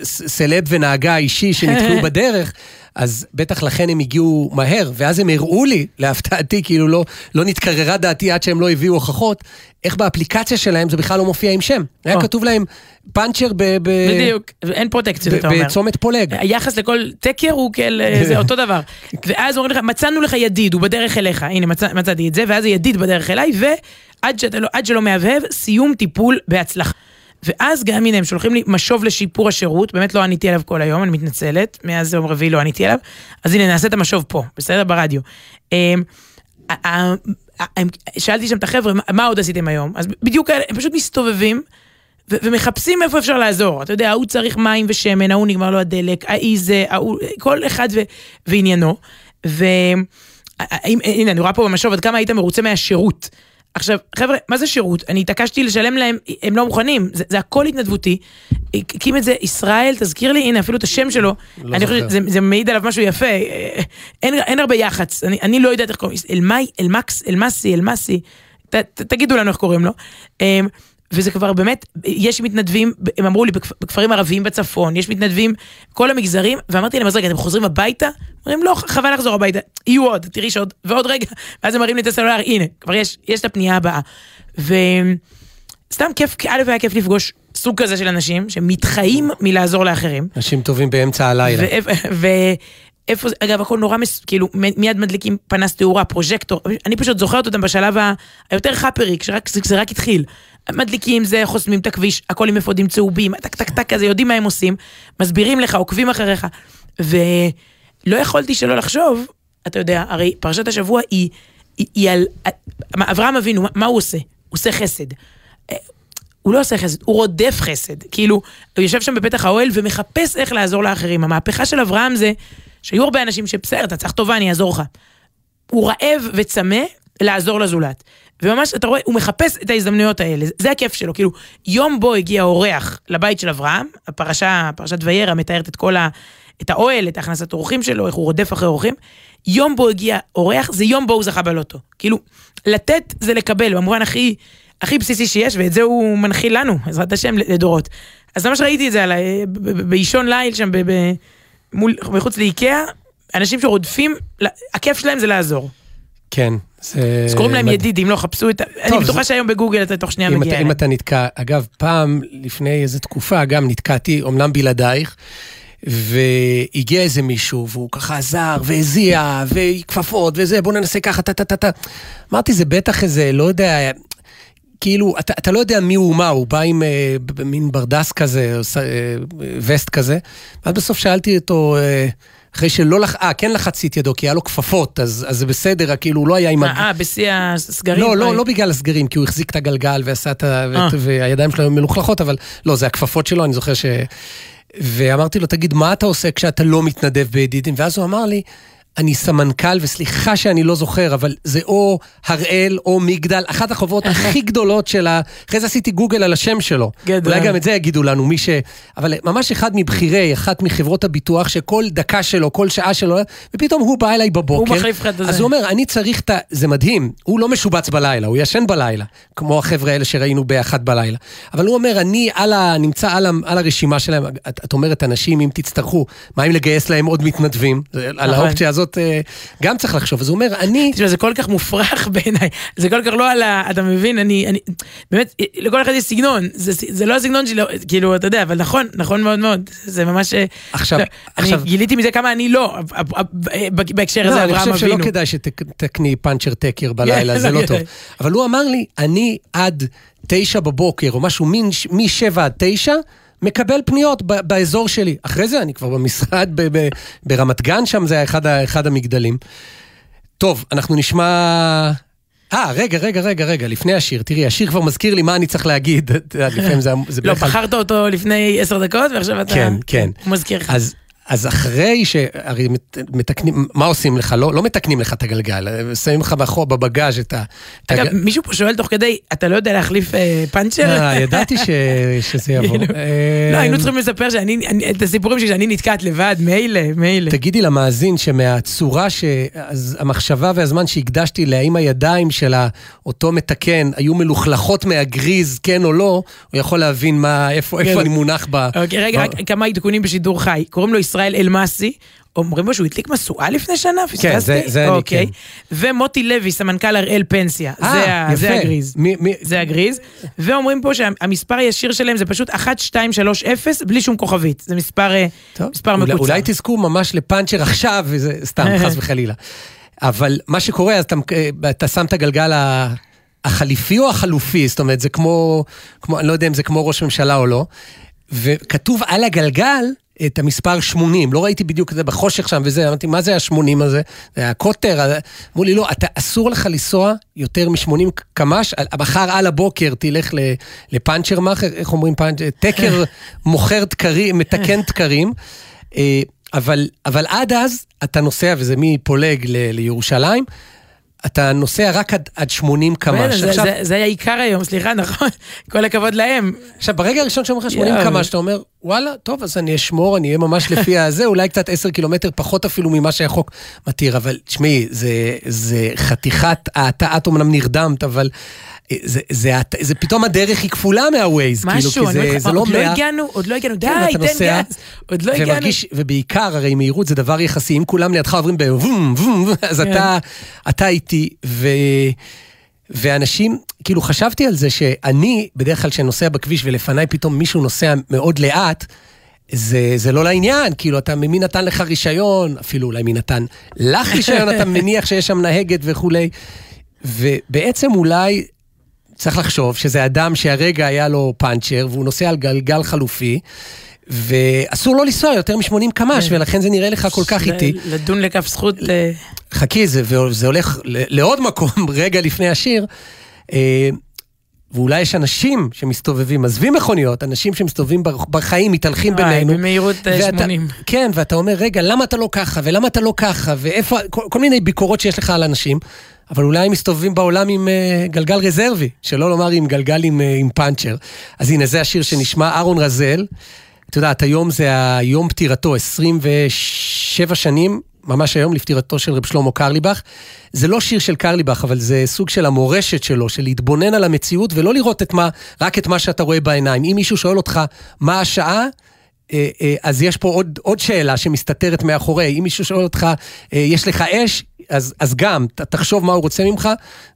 S3: סלב ונהגה אישי שנתקעו *laughs* בדרך. אז בטח לכן הם הגיעו מהר, ואז הם הראו לי, להפתעתי, כאילו לא, לא נתקררה דעתי עד שהם לא הביאו הוכחות, איך באפליקציה שלהם זה בכלל לא מופיע עם שם. היה כתוב להם פאנצ'ר ב... ב
S4: בדיוק, אין פרוטקציות, אתה אומר.
S3: בצומת פולג.
S4: היחס לכל תקר הוא כאל, זה אותו דבר. *laughs* ואז אומרים לך, מצאנו לך ידיד, הוא בדרך אליך, הנה מצא, מצאתי את זה, ואז הידיד בדרך אליי, ועד לא, שלא מהבהב, סיום טיפול בהצלחה. ואז גם הנה הם שולחים לי משוב לשיפור השירות, באמת לא עניתי עליו כל היום, אני מתנצלת, מאז יום רביעי לא עניתי עליו, אז הנה נעשה את המשוב פה, בסדר? ברדיו. אמ, שאלתי שם את החבר'ה, מה עוד עשיתם היום? אז בדיוק הם פשוט מסתובבים. ומחפשים איפה אפשר לעזור. אתה יודע, ההוא צריך מים ושמן, ההוא נגמר לו הדלק, ההיא זה, ההוא, כל אחד ועניינו. והנה, אני רואה פה במשוב עד כמה היית מרוצה מהשירות. עכשיו, חבר'ה, מה זה שירות? אני התעקשתי לשלם להם, הם לא מוכנים, זה, זה הכל התנדבותי. הקים את זה ישראל, תזכיר לי, הנה, אפילו את השם שלו. לא אני חושבת, זה, זה מעיד עליו משהו יפה. אין, אין הרבה יח"צ, אני, אני לא יודעת איך קוראים, אלמאי, אלמקס, אלמסי, אלמסי, ת, ת, תגידו לנו איך קוראים לו. וזה כבר באמת, יש מתנדבים, הם אמרו לי, בכפרים ערביים בצפון, יש מתנדבים, כל המגזרים, ואמרתי להם, אז רגע, אתם חוזרים הביתה? אומרים, לא, חבל לחזור הביתה, יהיו עוד, תראי שעוד, ועוד רגע, ואז הם מראים לי את הסלולר, הנה, כבר יש, יש את הפנייה הבאה. וסתם כיף, א' היה כיף לפגוש סוג כזה של אנשים, שמתחיים מלעזור לאחרים.
S3: אנשים טובים באמצע הלילה.
S4: איפה זה, אגב, הכל נורא, מס... כאילו, מיד מדליקים פנס תאורה, פרוז'קטור, אני פשוט זוכרת אותם בשלב היותר חאפרי, כשזה רק התחיל. מדליקים זה, חוסמים את הכביש, הכל עם אפודים צהובים, טק טק טק כזה, יודעים מה הם עושים, מסבירים לך, עוקבים אחריך. ולא יכולתי שלא לחשוב, אתה יודע, הרי פרשת השבוע היא, היא, היא על... אברהם אבינו, מה הוא עושה? הוא עושה חסד. אה, הוא לא עושה חסד, הוא רודף חסד. כאילו, הוא יושב שם בפתח האוהל ומחפש איך לעזור לאחרים. המהפכה של אברהם זה שהיו הרבה אנשים שבסדר, אתה צריך טובה, אני אעזור לך. הוא רעב וצמא לעזור לזולת. וממש, אתה רואה, הוא מחפש את ההזדמנויות האלה, זה הכיף שלו. כאילו, יום בו הגיע אורח לבית של אברהם, הפרשה, פרשת וירא מתארת את כל ה... את האוהל, את הכנסת אורחים שלו, איך הוא רודף אחרי אורחים. יום בו הגיע אורח, זה יום בו הוא זכה בלוטו. כאילו, לתת זה לקבל, במובן הכי, הכי בסיסי שיש, ואת זה הוא מנחיל לנו, בעזרת השם, לדורות. אז ממש ראיתי את זה על, באישון ליל שם, ב, ב, מול, מחוץ לאיקאה, אנשים שרודפים, הכיף שלהם זה לעזור.
S3: כן,
S4: זה... אז קוראים להם ידידים, לא, חפשו את ה... אני בטוחה שהיום בגוגל אתה תוך שנייה מגיע
S3: אליהם. אם אתה נתקע, אגב, פעם, לפני איזה תקופה, גם נתקעתי, אמנם בלעדייך, והגיע איזה מישהו, והוא ככה עזר, והזיע, וכפפות, וזה, בוא ננסה ככה, טה טה טה טה. אמרתי, זה בטח איזה, לא יודע, כאילו, אתה, אתה לא יודע מי הוא מה, הוא בא עם אה, מין ברדס כזה, אה, וסט כזה, ואז בסוף שאלתי אותו, אה, אחרי שלא לח... אה, כן לחצתי את ידו, כי היה לו כפפות, אז, אז זה בסדר, כאילו, הוא לא היה עם...
S4: אה, בשיא הסגרים?
S3: לא, לא, לא בגלל הסגרים, כי הוא החזיק את הגלגל ועשה את ה... והידיים שלו היו מלוכלכות, אבל לא, זה הכפפות שלו, אני זוכר ש... ואמרתי לו, תגיד, מה אתה עושה כשאתה לא מתנדב בידידים? ואז הוא אמר לי, אני סמנכ"ל, וסליחה שאני לא זוכר, אבל זה או הראל או מגדל, אחת החובות הכי *laughs* גדולות של ה... אחרי זה עשיתי גוגל על השם שלו. גדול. אולי גם את זה יגידו לנו, מי ש... אבל ממש אחד מבכירי, אחת מחברות הביטוח, שכל דקה שלו, כל שעה שלו, ופתאום הוא בא אליי בבוקר.
S4: הוא מחליף לך את זה.
S3: אז הוא אומר, אני צריך את ה... זה מדהים, הוא לא משובץ בלילה, הוא ישן בלילה, כמו החבר'ה האלה שראינו באחת בלילה. אבל הוא אומר, אני על ה... נמצא על, ה... על הרשימה שלהם, את, את אומרת, אנשים, אם תצטרכו, מה אם לגייס להם עוד מתנדבים? על נכון. האופציה הזאת הזאת אה, גם צריך לחשוב. אז הוא אומר, אני...
S4: תשמע, זה כל כך מופרך בעיניי, זה כל כך לא על ה... אתה מבין, אני... אני באמת, לכל אחד יש סגנון, זה, זה לא הסגנון שלי, כאילו, אתה יודע, אבל נכון, נכון מאוד מאוד, זה ממש... אה,
S3: עכשיו,
S4: לא,
S3: עכשיו...
S4: אני גיליתי מזה כמה אני לא, בהקשר הזה,
S3: אברהם אבינו. לא, אני חושב שלא כדאי שתקני פאנצ'ר טקר בלילה, זה לא טוב. אבל הוא אמר לי, אני עד תשע בבוקר, או משהו, משבע עד תשע, מקבל פניות באזור שלי. אחרי זה אני כבר במשרד ברמת גן, שם זה היה אחד, אחד המגדלים. טוב, אנחנו נשמע אה, רגע, רגע, רגע, רגע, לפני השיר, תראי, השיר כבר מזכיר לי מה אני צריך להגיד. *laughs* לפעמים זה...
S4: לא, בחרת אותו לפני עשר דקות, ועכשיו אתה...
S3: כן, כן.
S4: הוא מזכיר לך.
S3: אז אחרי ש... הרי מתקנים, מה עושים לך? לא, לא מתקנים לך את הגלגל, שמים לך מאחור בבגאז' את ה...
S4: אגב, הגל... מישהו פה שואל תוך כדי, אתה לא יודע להחליף אה, פאנצ'ר?
S3: אה, ידעתי ש... *laughs* שזה יבוא. כאילו,
S4: אה... לא, היינו צריכים לספר שאני, אני, את הסיפורים שלי שאני נתקעת לבד, מילא, מילא.
S3: תגידי למאזין שמהצורה שהמחשבה והזמן שהקדשתי להאם הידיים של אותו מתקן היו מלוכלכות מהגריז, כן או לא, הוא יכול להבין מה, איפה, איפה אני מונח ב...
S4: אוקיי, רגע, רק כמה עדכונים בשידור חי. קוראים לו ישראל אלמסי, אומרים לו שהוא הדליק משואה לפני שנה?
S3: כן, זה, זה אוקיי. אני, כן.
S4: ומוטי לוי, סמנכ"ל הראל פנסיה. 아, זה, יפה. זה הגריז. מי, מי... זה הגריז. ואומרים פה שהמספר הישיר שלהם זה פשוט 1230 בלי שום כוכבית. זה מספר, אה, טוב, מספר
S3: אולי,
S4: מקוצר.
S3: אולי תזכו ממש לפאנצ'ר עכשיו, וזה סתם, *laughs* חס וחלילה. אבל מה שקורה, אז אתה, אה, אתה שם את הגלגל ה... החליפי או החלופי? זאת אומרת, זה כמו, כמו, אני לא יודע אם זה כמו ראש ממשלה או לא, וכתוב על הגלגל את המספר 80, לא ראיתי בדיוק את זה בחושך שם וזה, אמרתי, מה זה ה-80 הזה? זה הקוטר, אמרו לי, לא, אתה, אסור לך לנסוע יותר מ-80 קמ"ש, מחר על הבוקר תלך לפאנצ'ר מאכר, איך אומרים פאנצ'ר? תקר *laughs* מוכר תקרים, מתקן *laughs* תקרים. אה, אבל, אבל עד אז אתה נוסע, וזה מפולג ל, לירושלים, אתה נוסע רק עד, עד 80 קמ"ש.
S4: זה, עכשיו... זה, זה היה עיקר היום, סליחה, *laughs* נכון? כל הכבוד להם.
S3: עכשיו, ברגע הראשון שאומרים לך 80 קמ"ש, אתה אומר, וואלה, טוב, אז אני אשמור, אני אהיה ממש לפי *laughs* הזה, אולי קצת 10 קילומטר פחות אפילו ממה שהחוק מתיר, אבל תשמעי, זה, זה חתיכת, אתה, את אמנם נרדמת, אבל זה, זה, זה, זה פתאום הדרך היא כפולה מהווייז,
S4: כאילו, כי זה, זה לא עוד לא הגענו, עוד לא הגענו, די, תן גז, עוד לא הגענו.
S3: ובעיקר, הרי מהירות זה דבר יחסי, אם כולם לידך עוברים בוום, וום, אז כן. אתה, אתה איתי, ו... ואנשים, כאילו חשבתי על זה שאני, בדרך כלל כשאני נוסע בכביש ולפניי פתאום מישהו נוסע מאוד לאט, זה, זה לא לעניין, כאילו, אתה, מי נתן לך רישיון, אפילו אולי מי נתן לך רישיון, אתה *laughs* מניח שיש שם נהגת וכולי. ובעצם אולי צריך לחשוב שזה אדם שהרגע היה לו פאנצ'ר, והוא נוסע על גלגל חלופי. ואסור לו לנסוע יותר מ-80 קמ"ש, כן. ולכן זה נראה לך כל כך איטי.
S4: לדון לכף זכות.
S3: חכי, זה, וזה הולך לעוד מקום *laughs* רגע לפני השיר. אה, ואולי יש אנשים שמסתובבים, עזבים מכוניות, אנשים שמסתובבים בחיים, מתהלכים בינינו.
S4: במהירות 80. אה,
S3: כן, ואתה אומר, רגע, למה אתה לא ככה, ולמה אתה לא ככה, ואיפה, כל, כל מיני ביקורות שיש לך על אנשים. אבל אולי הם מסתובבים בעולם עם uh, גלגל רזרבי, שלא לומר עם גלגל עם, uh, עם פאנצ'ר. אז הנה, זה השיר שנשמע, אהרון רזל. את יודעת, היום זה היום פטירתו, 27 שנים, ממש היום לפטירתו של רב שלמה קרליבך. זה לא שיר של קרליבך, אבל זה סוג של המורשת שלו, של להתבונן על המציאות ולא לראות את מה, רק את מה שאתה רואה בעיניים. אם מישהו שואל אותך מה השעה, אה, אה, אז יש פה עוד, עוד שאלה שמסתתרת מאחורי. אם מישהו שואל אותך, אה, יש לך אש? אז, אז גם, תחשוב מה הוא רוצה ממך.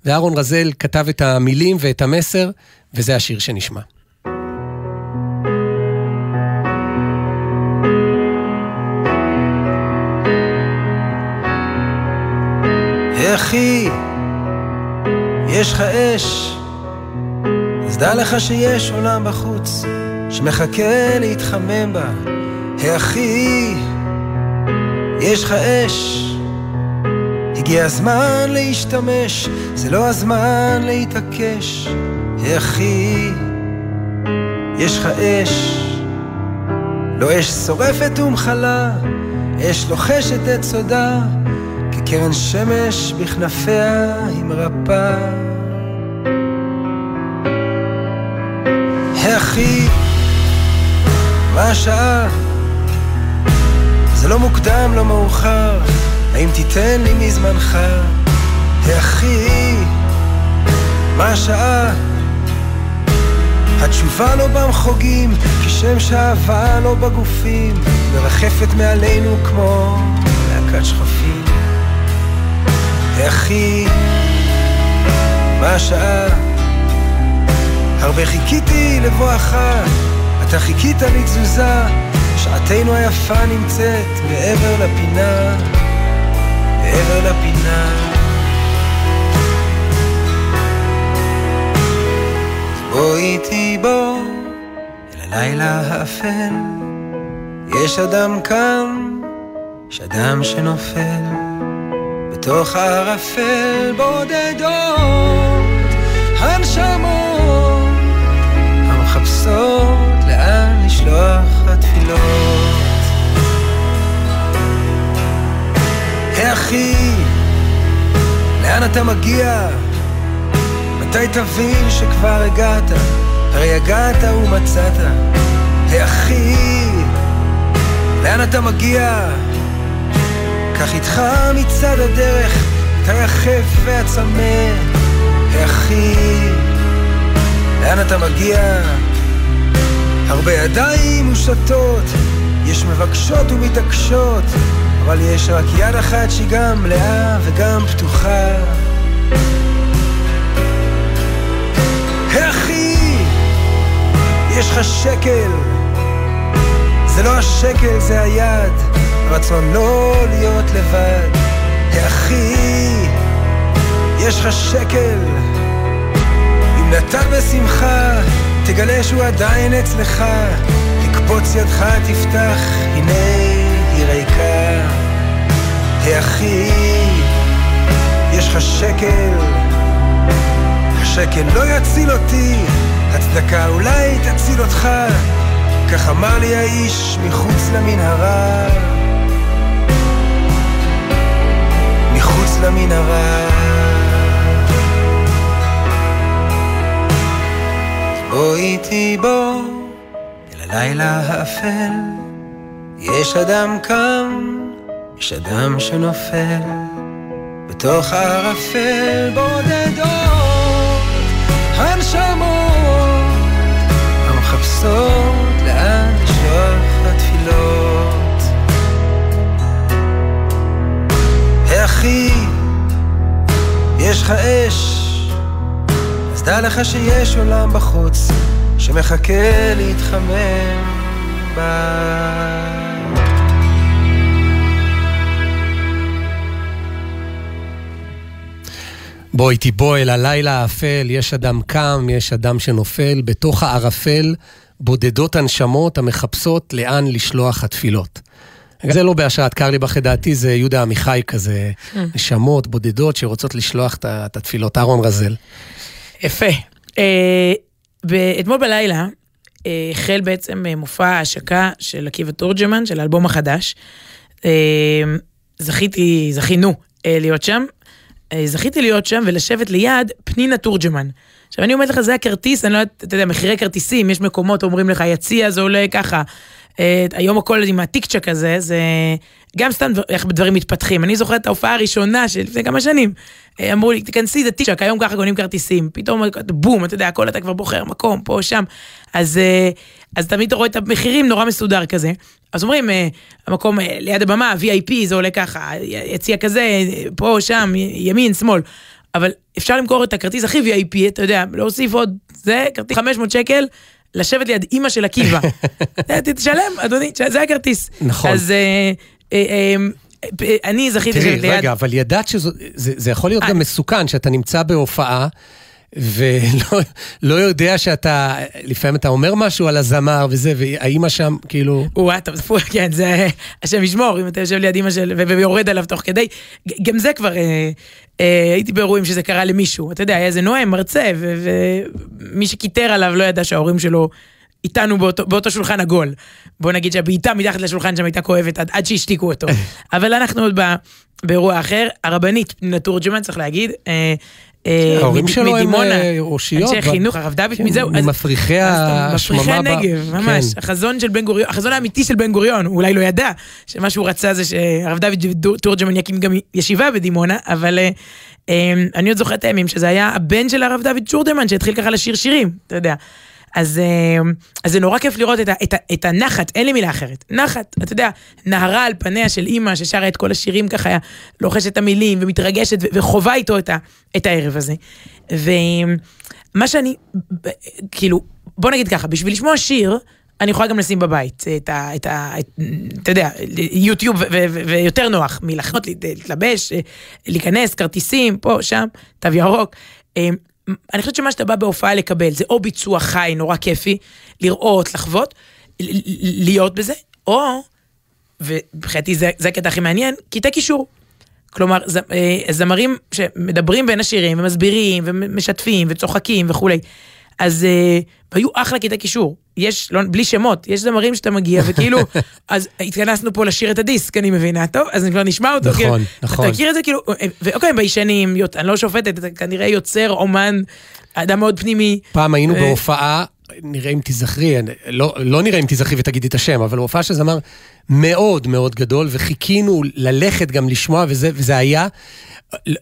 S3: ואהרון רזל כתב את המילים ואת המסר, וזה השיר שנשמע.
S5: אחי, יש לך אש, אז דע לך שיש עולם בחוץ. שמחכה להתחמם בה. אחי, יש לך אש, הגיע הזמן להשתמש, זה לא הזמן להתעקש. אחי, יש לך אש, לא אש שורפת ומחלה, אש לוחשת את סודה, כקרן שמש בכנפיה היא מרפאה. אחי, מה השעה? זה לא מוקדם, לא מאוחר, האם תיתן לי מזמנך? אחי, מה השעה? התשובה לא במחוגים, כשם שאהבה לא בגופים, מרחפת מעלינו כמו להקת שכפים. אחי, מה השעה? הרבה חיכיתי לבואך אתה חיכית לתזוזה, שעתנו היפה נמצאת מעבר לפינה, מעבר לפינה. בוא איתי בוא, אל הלילה האפל, יש אדם כאן, יש אדם שנופל. בתוך ערפל בודדות, הנשמות המחפשות לאן לשלוח התפילות. אחי, לאן אתה מגיע? מתי תבין שכבר הגעת? הרי הגעת ומצאת. אחי, לאן אתה מגיע? קח איתך מצד הדרך את היחף והצמא. אחי, לאן אתה מגיע? הרבה ידיים מושטות, יש מבקשות ומתעקשות, אבל יש רק יד אחת שהיא גם מלאה וגם פתוחה. אחי, יש לך שקל, זה לא השקל, זה היד, רצון לא להיות לבד. אחי, יש לך שקל, אם נתן בשמחה, תגלה שהוא עדיין אצלך, תקפוץ ידך, תפתח, הנה היא ריקה. אחי, יש לך שקל, השקל לא יציל אותי, הצדקה אולי תציל אותך, כך אמר לי האיש מחוץ למנהרה. למנהרה. בוא איתי בוא, אל הלילה האפל, יש אדם קם, יש אדם שנופל, בתוך הערפל בודדות, הנשמות המחפשות לאן לשלוח התפילות. אחי, יש לך אש, אז דע לך שיש עולם בחוץ שמחכה להתחמם בה.
S3: בוא איתי בוא אל הלילה האפל, יש אדם קם, יש אדם שנופל, בתוך הערפל בודדות הנשמות המחפשות לאן לשלוח התפילות. זה לא בהשראת קרליבך לדעתי, זה יהודה עמיחי כזה, נשמות בודדות שרוצות לשלוח את התפילות. אהרון רזל.
S4: יפה. אה, אתמול בלילה אה, החל בעצם אה, מופע ההשקה של עקיבא תורג'מן, של האלבום החדש. זכיתי, זכינו להיות שם. זכיתי להיות שם ולשבת ליד פנינה תורג'מן. עכשיו אני אומרת לך, זה הכרטיס, אני לא יודעת, אתה יודע, מחירי כרטיסים, יש מקומות, אומרים לך, יציע זה עולה ככה. היום הכל עם הטיק-צ'ק הזה, זה גם סתם איך דברים מתפתחים. אני זוכרת את ההופעה הראשונה של לפני כמה שנים. אמרו לי, תיכנסי, זה טיקצ'אק, היום ככה קונים כרטיסים. פתאום, בום, אתה יודע, הכל אתה כבר בוחר, מקום, פה, שם. אז, אז תמיד אתה רואה את המחירים נורא מסודר כזה. אז אומרים, המקום ליד הבמה, VIP, זה עולה ככה, יציע כזה, פה, שם, ימין, שמאל. אבל אפשר למכור את הכרטיס הכי VIP, אתה יודע, להוסיף עוד, זה כרטיס 500 שקל, לשבת ליד אימא של עקיבא. *laughs* תשלם, אדוני, זה הכרטיס.
S3: נכון.
S4: אז אני זכיתי
S3: ליד... תראי, רגע, אבל ידעת שזה יכול להיות גם מסוכן, שאתה נמצא בהופעה. ולא לא יודע שאתה, לפעמים אתה אומר משהו על הזמר וזה, והאימא שם, כאילו...
S4: וואי, אתה מפור, כן, זה השם ישמור, אם אתה יושב ליד אימא של... ויורד עליו תוך כדי. גם זה כבר, אה, אה, הייתי באירועים שזה קרה למישהו. אתה יודע, היה איזה נואם, מרצה, ומי שכיתר עליו לא ידע שההורים שלו איתנו באותו, באותו שולחן עגול. בוא נגיד שהבעיטה מתחת לשולחן שם הייתה כואבת עד, עד שהשתיקו אותו. *laughs* אבל אנחנו עוד בא, באירוע אחר, הרבנית פנינה תורג'מן, צריך להגיד, אה,
S3: ההורים שלו הם אושיות.
S4: אנשי חינוך, הרב דוד, מזהו.
S3: ממפריחי השממה.
S4: מפריחי הנגב, ממש. החזון של בן גוריון, החזון האמיתי של בן גוריון, הוא אולי לא ידע, שמה שהוא רצה זה שהרב דוד תורג'מן יקים גם ישיבה בדימונה, אבל אני עוד זוכר את הימים שזה היה הבן של הרב דוד תורג'מן שהתחיל ככה לשיר שירים, אתה יודע. אז, אז זה נורא כיף לראות את, את, את הנחת, אין לי מילה אחרת. נחת, אתה יודע, נהרה על פניה של אימא ששרה את כל השירים ככה, לוחשת את המילים ומתרגשת וחווה איתו את, ה, את הערב הזה. ומה שאני, כאילו, בוא נגיד ככה, בשביל לשמוע שיר, אני יכולה גם לשים בבית את ה... את ה את, אתה יודע, יוטיוב ויותר נוח מלחנות, להתלבש, להיכנס, כרטיסים, פה, שם, תו ירוק. אני חושבת שמה שאתה בא בהופעה לקבל זה או ביצוע חי נורא כיפי, לראות, לחוות, להיות בזה, או, ומבחינתי זה, זה הקטע הכי מעניין, קטעי קישור. כלומר, ז, אה, זמרים שמדברים בין השירים ומסבירים ומשתפים וצוחקים וכולי. אז אה, היו אחלה קטעי קישור. יש, לא, בלי שמות, יש זמרים שאתה מגיע וכאילו, *laughs* אז התכנסנו פה לשיר את הדיסק, אני מבינה, טוב, אז אני כבר נשמע אותו.
S3: נכון,
S4: כאילו,
S3: נכון.
S4: אתה מכיר את זה כאילו, אה, ואוקיי, ביישנים, יוצ- אני לא שופטת, אתה כנראה יוצר, אומן, אדם מאוד פנימי.
S3: פעם היינו
S4: אה,
S3: בהופעה, נראה אם תיזכרי, לא, לא נראה אם תיזכרי ותגידי את השם, אבל הופעה של זמר מאוד מאוד גדול, וחיכינו ללכת גם לשמוע, וזה, וזה היה,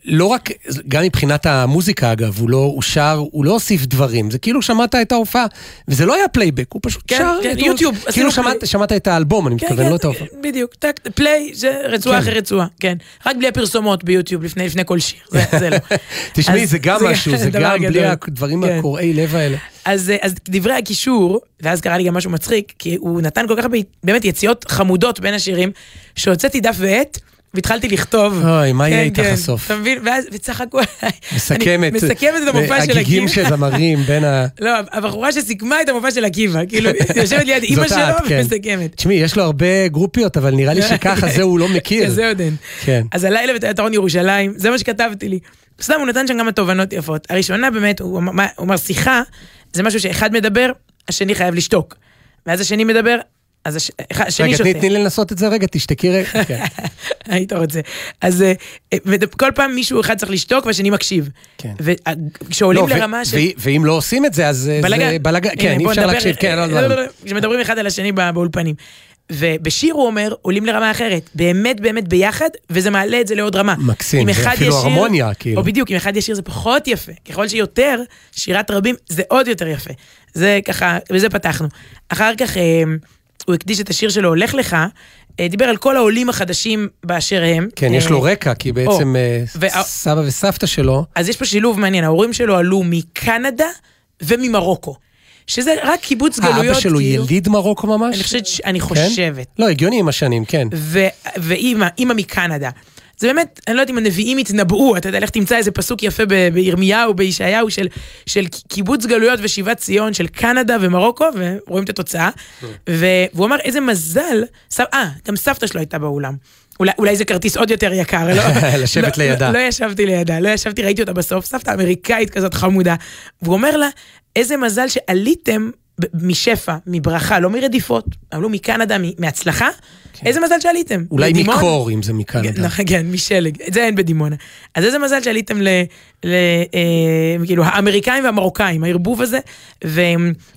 S3: לא רק, גם מבחינת המוזיקה אגב, הוא לא, הוא שר, הוא לא הוסיף דברים, זה כאילו שמעת את ההופעה, וזה לא היה פלייבק, הוא פשוט
S4: כן,
S3: שר,
S4: כן, יוטיוב,
S3: כאילו
S4: עשינו
S3: שמעת. שמעת את האלבום, אני
S4: כן,
S3: מתכוון,
S4: כן,
S3: לא את ההופעה.
S4: בדיוק, טק, פליי, זה רצועה
S3: כן.
S4: אחרי רצועה, כן. רק בלי הפרסומות ביוטיוב לפני לפני כל שיר, זה זה לא. *laughs*
S3: תשמעי, זה גם משהו, *laughs* זה גם בלי
S4: גדול.
S3: הדברים
S4: כן.
S3: הקורעי לב האלה.
S4: אז, אז דברי הקישור, ואז קרה לי גם משהו מצחיק, כי הוא נתן כל כך הרבה, באמת יציאות חמודות בין השירים, שהוצאתי דף ועט. והתחלתי לכתוב.
S3: אוי, מה יהיה
S4: כן,
S3: איתך
S4: כן,
S3: הסוף?
S4: אתה מבין? ואז, וצחקו עליי.
S3: מסכמת,
S4: מסכמת את המופע של
S3: הגיגים
S4: עקיבא.
S3: של זמרים בין ה...
S4: לא, הבחורה שסיכמה את המופע של עקיבא, כאילו, *laughs* יושבת ליד אימא שלו
S3: כן.
S4: ומסכמת.
S3: תשמעי, יש לו הרבה גרופיות, אבל נראה לי שככה זה הוא לא מכיר. *laughs*
S4: כזה עוד אין.
S3: כן.
S4: אז הלילה בתיאטרון ירושלים, זה מה שכתבתי לי. סתם, הוא נתן שם כמה תובנות יפות. הראשונה באמת, הוא אמר שיחה, זה משהו שאחד מדבר, השני חייב לשתוק. ואז השני מדבר, אז הש... השני
S3: רגע,
S4: שותה.
S3: תני תני לי לנסות את זה רגע, תשתקי רגע. *laughs* כן.
S4: היית רוצה. אז אה, אה, וכל פעם מישהו אחד צריך לשתוק והשני מקשיב.
S3: כן.
S4: וכשעולים
S3: לא, ו-
S4: לרמה של...
S3: ואם לא עושים את זה, אז אה,
S4: בלאגן.
S3: זה בלאגן.
S4: הנה,
S3: כן, אי אפשר להקשיב. כן, לא,
S4: לא,
S3: לא,
S4: לא, לא, כשמדברים אחד על השני בא- באולפנים. ובשיר הוא אומר, עולים לרמה אחרת. באמת באמת ביחד, וזה מעלה את זה לעוד רמה.
S3: מקסים, זה אפילו הרמוניה, כאילו.
S4: או בדיוק, אם אחד ישיר זה פחות יפה. ככל שיותר, שירת רבים זה עוד יותר יפה. זה ככה, בזה פתחנו. אחר כך אה, הוא הקדיש את השיר שלו, הולך לך, אה, דיבר על כל העולים החדשים באשר הם.
S3: כן, יש
S4: אה,
S3: לו רקע, כי בעצם אה,
S4: וה-
S3: סבא וסבתא שלו,
S4: אז יש פה שילוב מעניין, ההורים שלו עלו מקנדה וממרוקו. שזה רק קיבוץ גלויות,
S3: האבא שלו
S4: כאילו.
S3: יליד מרוקו ממש?
S4: אני חושבת, אני
S3: כן?
S4: חושבת.
S3: לא, הגיוני עם השנים, כן.
S4: ואימא, אימא מקנדה. זה באמת, אני לא יודעת אם הנביאים התנבאו, אתה יודע, לך תמצא איזה פסוק יפה בירמיהו, בישעיהו, של, של קיבוץ גלויות ושיבת ציון של קנדה ומרוקו, ורואים את התוצאה. ו- והוא אמר, איזה מזל, אה, גם סבתא שלו הייתה באולם. אולי, אולי זה כרטיס עוד יותר יקר, לא? *laughs*
S3: לשבת
S4: לא,
S3: לידה.
S4: לא, לא ישבתי לידה, לא ישבתי, ראיתי אותה בסוף, סבתא אמריקאית כזאת חמודה. והוא אומר לה, איזה מזל שעליתם משפע, מברכה, לא מרדיפות, עלו מקנדה, מ- מהצלחה, איזה מזל שעליתם.
S3: כן. אולי
S4: מדימונה?
S3: מקור, אם זה מקנדה.
S4: נכון, כן, משלג, את זה אין בדימונה. אז איזה מזל שעליתם ל... אה, כאילו, האמריקאים והמרוקאים, הערבוב הזה, ו,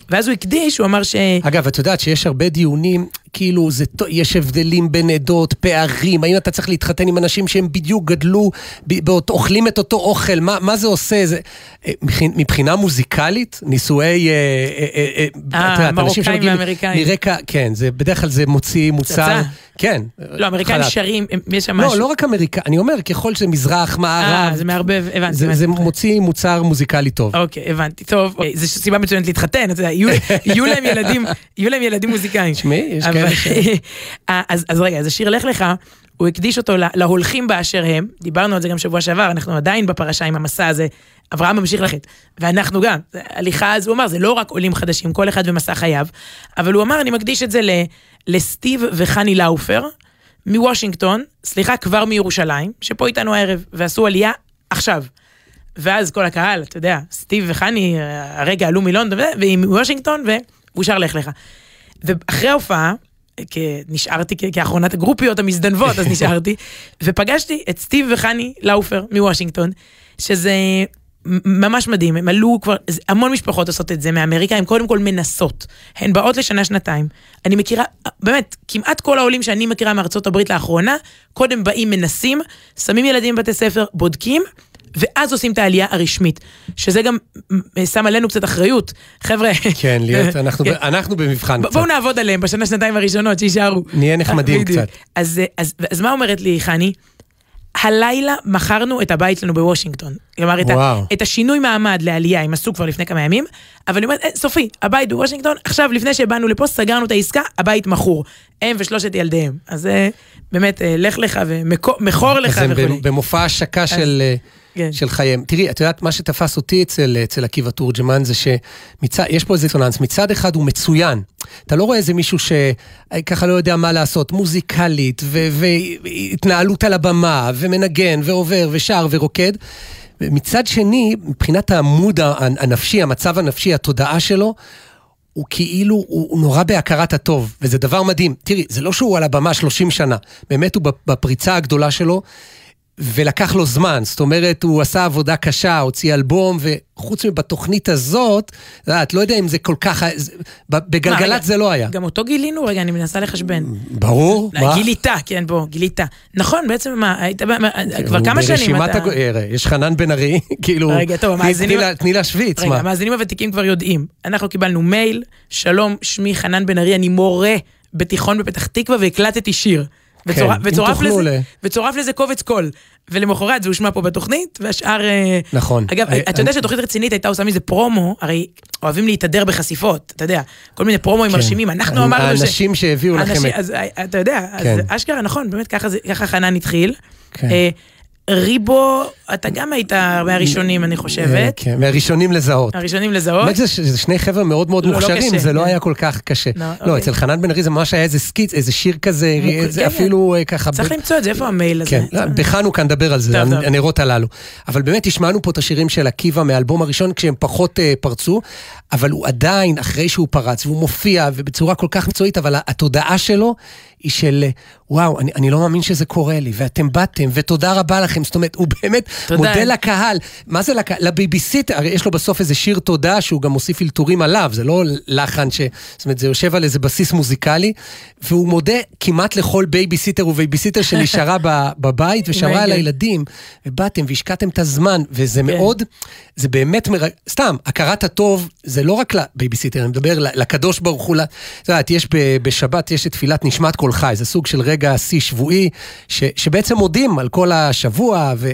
S4: ואז הוא הקדיש, הוא אמר ש...
S3: אגב, את יודעת שיש הרבה דיונים, כאילו, זה, יש הבדלים בין עדות, פערים, האם אתה צריך להתחתן עם אנשים שהם בדיוק גדלו, ב- באות, אוכלים את אותו אוכל, מה, מה זה עושה? זה, אה, מבחינה מוזיקלית, נישואי... אה, אה, אה,
S4: אה,
S3: את יודעת, אנשים
S4: מרוקאים
S3: שמגיעים
S4: ואמריקאים.
S3: מרקע, כן, זה בדרך כלל זה מוציא מוצר.
S4: פצצה.
S3: כן.
S4: לא, אמריקאים
S3: חלק.
S4: שרים, יש שם
S3: לא,
S4: משהו.
S3: לא רק אמריקה, אני אומר, ככל שזה מזרח, מערב,
S4: אה, זה מערבב, הבנתי.
S3: זה. זה מוציא מוצר מוזיקלי טוב.
S4: אוקיי, הבנתי. טוב, אוקיי, זו סיבה מצוינת להתחתן, אתה יודע, יהיו *laughs* להם ילדים, יהיו להם ילדים מוזיקאים.
S3: תשמעי, יש כאלה ש... *laughs*
S4: אה, אז אז רגע, אז השיר לך לך, הוא הקדיש אותו לה- להולכים באשר הם, דיברנו על זה גם שבוע שעבר, אנחנו עדיין בפרשה עם המסע הזה, אברהם ממשיך לכת, ואנחנו גם, זה הליכה, אז הוא אמר, זה לא רק עולים חדשים, כל אחד ומסע חייו, אבל הוא אמר, אני מקדיש את זה לסטיב וחני לאופר, מוושינגטון, סליחה, כבר מירושלים, שפה איתנו הערב, ועשו עלייה עכשיו. ואז כל הקהל, אתה יודע, סטיב וחני הרגע עלו מלונדון, ועם וושינגטון, והוא שר לך לך. ואחרי ההופעה, נשארתי כאחרונת הגרופיות המזדנבות, אז *laughs* נשארתי, ופגשתי את סטיב וחני לאופר מוושינגטון, שזה ממש מדהים, הם עלו כבר, המון משפחות עושות את זה מאמריקה, הן קודם כל מנסות, הן באות לשנה-שנתיים. אני מכירה, באמת, כמעט כל העולים שאני מכירה מארצות הברית לאחרונה, קודם באים מנסים, שמים ילדים בבתי ספר, בודקים, ואז עושים את העלייה הרשמית, שזה גם שם עלינו קצת אחריות. חבר'ה,
S3: כן, להיות, *laughs* אנחנו,
S4: כן.
S3: אנחנו במבחן קצת.
S4: בואו נעבוד עליהם בשנה, שנתיים הראשונות, שיישארו.
S3: נהיה נחמדים. קצת.
S4: אז, אז, אז מה אומרת לי חני? הלילה מכרנו את הבית שלנו בוושינגטון. כלומר, את, ה. את השינוי מעמד לעלייה, הם עשו כבר לפני כמה ימים, אבל אני אומרת, "אה, סופי, הבית בוושינגטון, עכשיו, לפני שבאנו לפה, סגרנו את העסקה, הבית מכור. הם ושלושת ילדיהם. אז אה, באמת, אה, לך לך ומכור לך
S3: אז הם. במופע השקה של... אה, כן. של חייהם. תראי, את יודעת, מה שתפס אותי אצל, אצל עקיבא תורג'מן זה שיש פה איזה טוננס, מצד אחד הוא מצוין. אתה לא רואה איזה מישהו שככה לא יודע מה לעשות, מוזיקלית, והתנהלות על הבמה, ומנגן, ועובר, ושר, ורוקד. מצד שני, מבחינת העמוד הנפשי, המצב הנפשי, התודעה שלו, הוא כאילו, הוא, הוא נורא בהכרת הטוב, וזה דבר מדהים. תראי, זה לא שהוא על הבמה 30 שנה, באמת הוא בפריצה הגדולה שלו, ולקח לו זמן, זאת אומרת, הוא עשה עבודה קשה, הוציא אלבום, וחוץ מבתוכנית הזאת, את לא יודע אם זה כל כך, בגלגלצ זה לא היה.
S4: גם אותו גילינו? רגע, אני מנסה לחשבן.
S3: ברור,
S4: מה? גילית, כן, בוא, גילית. נכון, בעצם מה, היית, כבר כמה שנים אתה...
S3: יש חנן בן ארי, *laughs* כאילו,
S4: רגע, טוב,
S3: המאזינים... תני להשוויץ,
S4: מה? רגע, המאזינים הוותיקים כבר יודעים. אנחנו קיבלנו מייל, שלום, שמי חנן בן ארי, אני מורה בתיכון בפתח תקווה והקלטתי שיר. וצורף, כן, וצורף, לזה, ל... וצורף לזה קובץ קול. ולמחרת זה הושמע פה בתוכנית, והשאר... אה,
S3: נכון.
S4: אגב, I, אתה יודע שתוכנית רצינית הייתה עושה מזה פרומו, הרי אוהבים להתהדר בחשיפות, אתה יודע, כל מיני פרומואים כן. מרשימים, אנחנו אמרנו
S3: ש... האנשים שהביאו לכם את...
S4: אז אה, אתה יודע, כן. אז אשכרה, נכון, באמת ככה, ככה חנן התחיל. כן. אה, ריבו, אתה גם היית מהראשונים, אני חושבת. אה,
S3: כן, מהראשונים לזהות.
S4: הראשונים לזהות.
S3: באמת זה שני חבר'ה מאוד מאוד לא, לא מוכשרים, זה לא כן. היה כל כך קשה. לא, לא אוקיי. אצל חנן בן ארי זה ממש היה איזה סקיץ, איזה שיר כזה, זה כן, אפילו אה, ככה...
S4: צריך למצוא את זה, איפה המייל הזה? כן,
S3: בחנוכה נדבר על זה, הנרות הללו. אבל באמת השמענו פה את השירים של עקיבא מהאלבום הראשון, כשהם פחות אה, פרצו, אבל הוא עדיין, אחרי שהוא פרץ, והוא מופיע, ובצורה כל כך מקצועית, אבל התודעה שלו היא של, וואו, אני, אני לא מאמין שזה קורה לי, ואתם באתם, ותודה רבה לכם. זאת אומרת, הוא באמת תודה. מודה לקהל. מה זה לקהל? לבייביסיטר, הרי יש לו בסוף איזה שיר תודה שהוא גם מוסיף אלתורים עליו, זה לא לחן ש... זאת אומרת, זה יושב על איזה בסיס מוזיקלי, והוא מודה כמעט לכל בייביסיטר ובייביסיטר שנשארה בבית ושמרה על הילדים, ובאתם והשקעתם את הזמן, וזה כן. מאוד, זה באמת מרג... סתם, הכרת הטוב, זה לא רק לבייביסיטר, אני מדבר לקדוש ברוך הוא, את יודעת, יש בשבת, יש את תפילת נשמת כל חי, זה סוג של רגע שיא שבועי, ש, שבעצם מודים על כל השבוע, ו,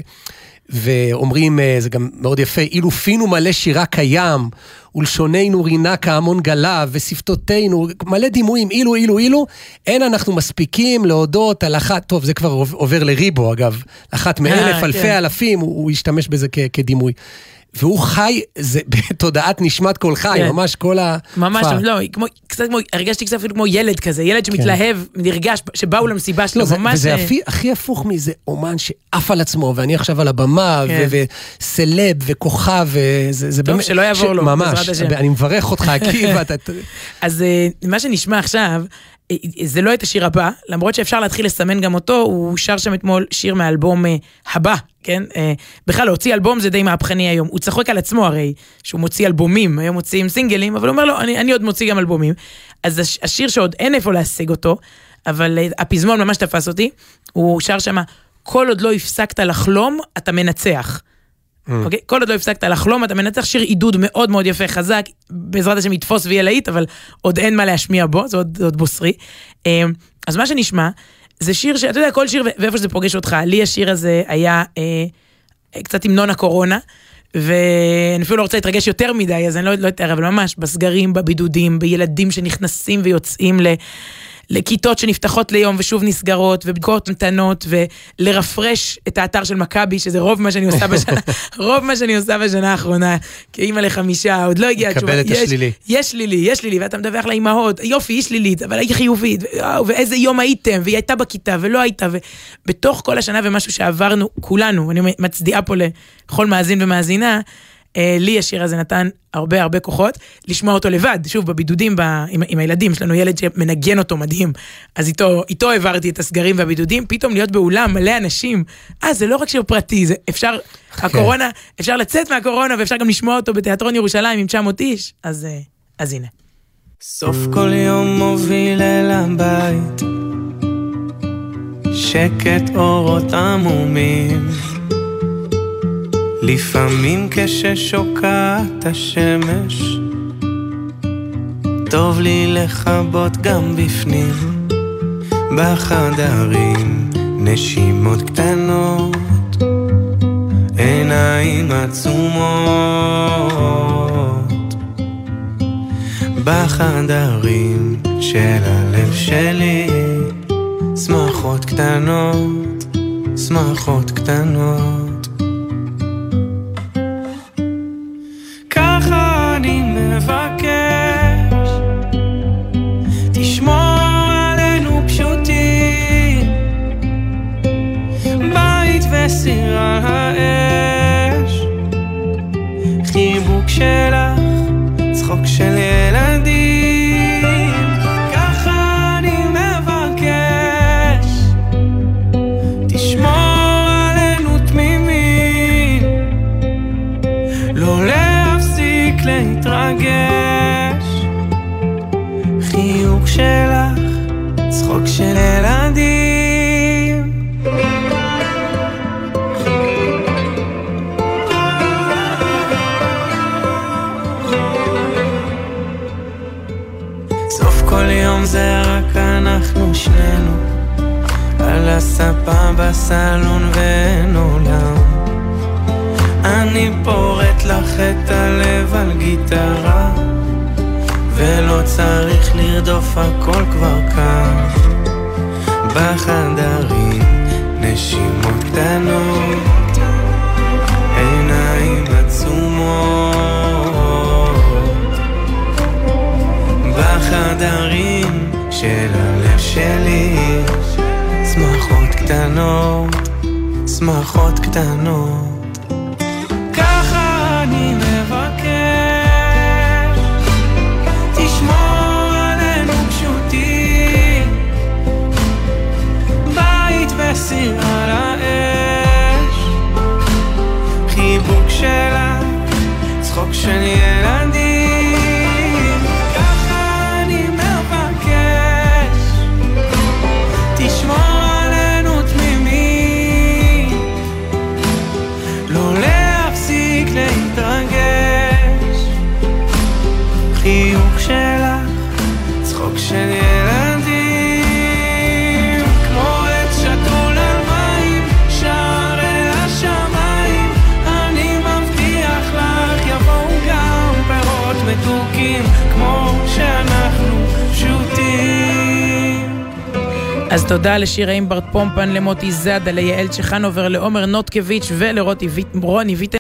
S3: ואומרים, אה, זה גם מאוד יפה, אילו פינו מלא שירה קיים, ולשוננו רינה כהמון גלה, ושפתותינו, מלא דימויים, אילו, אילו, אילו, אין אנחנו מספיקים להודות על אחת, טוב, זה כבר עובר לריבו, אגב, אחת מאלף, אה, אלפי כן. אלפים, הוא, הוא השתמש בזה כ, כדימוי. והוא חי, זה *laughs* בתודעת נשמת כל חי, כן. ממש כל ה...
S4: ממש, לא, כמו, קצת כמו, הרגשתי קצת אפילו כמו ילד כזה, ילד שמתלהב, כן. נרגש, שבאו למסיבה שלו, לא, ממש...
S3: וזה אה, הכי, הכי הפוך מזה אומן שעף על עצמו, ואני עכשיו על הבמה, כן. וסלב, וכוכב, וזה
S4: זה טוב, באמת... שלא יעבור ש... לו,
S3: ממש, אני מברך אותך, עקיבא. *laughs*
S4: אז אה, מה שנשמע עכשיו, זה לא את השיר הבא, למרות שאפשר להתחיל לסמן גם אותו, הוא שר שם אתמול שיר מהאלבום אה, הבא, כן? אה, בכלל, להוציא אלבום זה די מהפכני היום. הוא צחק על עצמו הרי, שהוא מוציא אלבומים, היום מוציאים סינגלים, אבל הוא אומר לו, אני, אני עוד מוציא גם אלבומים. אז השיר שעוד אין איפה להשיג אותו, אבל אה, הפזמון ממש תפס אותי, הוא שר שם, כל עוד לא הפסקת לחלום, אתה מנצח. Mm. אוקיי? כל עוד לא הפסקת לחלום, אתה מנצח שיר עידוד מאוד מאוד יפה, חזק, בעזרת השם יתפוס ויהיה להיט, אבל עוד אין מה להשמיע בו, זה עוד, עוד בוסרי. אמ, אז מה שנשמע, זה שיר שאתה יודע, כל שיר ואיפה שזה פוגש אותך, לי השיר הזה היה אה, קצת המנון הקורונה. ואני אפילו לא רוצה להתרגש יותר מדי, אז אני לא, לא אתאר, אבל ממש בסגרים, בבידודים, בילדים שנכנסים ויוצאים ל... לכיתות שנפתחות ליום ושוב נסגרות, ובדיקות מתנות, ולרפרש את האתר של מכבי, שזה רוב מה שאני עושה בשנה, *laughs* רוב מה שאני עושה בשנה האחרונה, כאימא לחמישה, עוד לא הגיעה
S3: התשובה. מקבל את השלילי.
S4: יש שלילי, יש שלילי, ואתה מדווח לאימהות, יופי, היא שלילית, אבל היא חיובית, ואיזה יום הייתם, והיא הייתה בכיתה ולא הייתה, ובתוך כל השנה ומשהו שעברנו, כולנו, אני מצדיעה פה לכל מאזין ומאזינה, לי השיר הזה נתן הרבה הרבה כוחות, לשמוע אותו לבד, שוב, בבידודים ב, עם, עם הילדים, יש לנו ילד שמנגן אותו מדהים, אז איתו, איתו העברתי את הסגרים והבידודים, פתאום להיות באולם מלא אנשים, אה, זה לא רק שיר פרטי, זה אפשר, okay. כן. הקורונה, אפשר לצאת מהקורונה ואפשר גם לשמוע אותו בתיאטרון ירושלים עם 900 איש, אז, אה, אז הנה.
S5: סוף כל יום מוביל אל הבית, שקט אורות עמומים. לפעמים כששוקעת השמש, טוב לי לכבות גם בפנים, בחדרים נשימות קטנות, עיניים עצומות. בחדרים של הלב שלי, שמחות קטנות, שמחות קטנות.
S6: מבקש. תשמור עלינו פשוטים. בית וסיר האש. חיבוק שלך, צחוק של ילד כל יום זה רק אנחנו שנינו. על הספה בסלון ואין עולם. אני פורט לך את הלב על גיטרה ולא צריך לרדוף הכל כבר כאן. בחדרים נשימות קטנות בחדרים של הלב שלי. שמחות קטנות, שמחות קטנות. ככה אני על האש. חיבוק שלך, צחוק של ילדים
S4: אז תודה לשירה אימברט פומפן, למוטי זאדה, ליעל צ'חנובר, לעומר נוטקביץ' ולרוני ויט...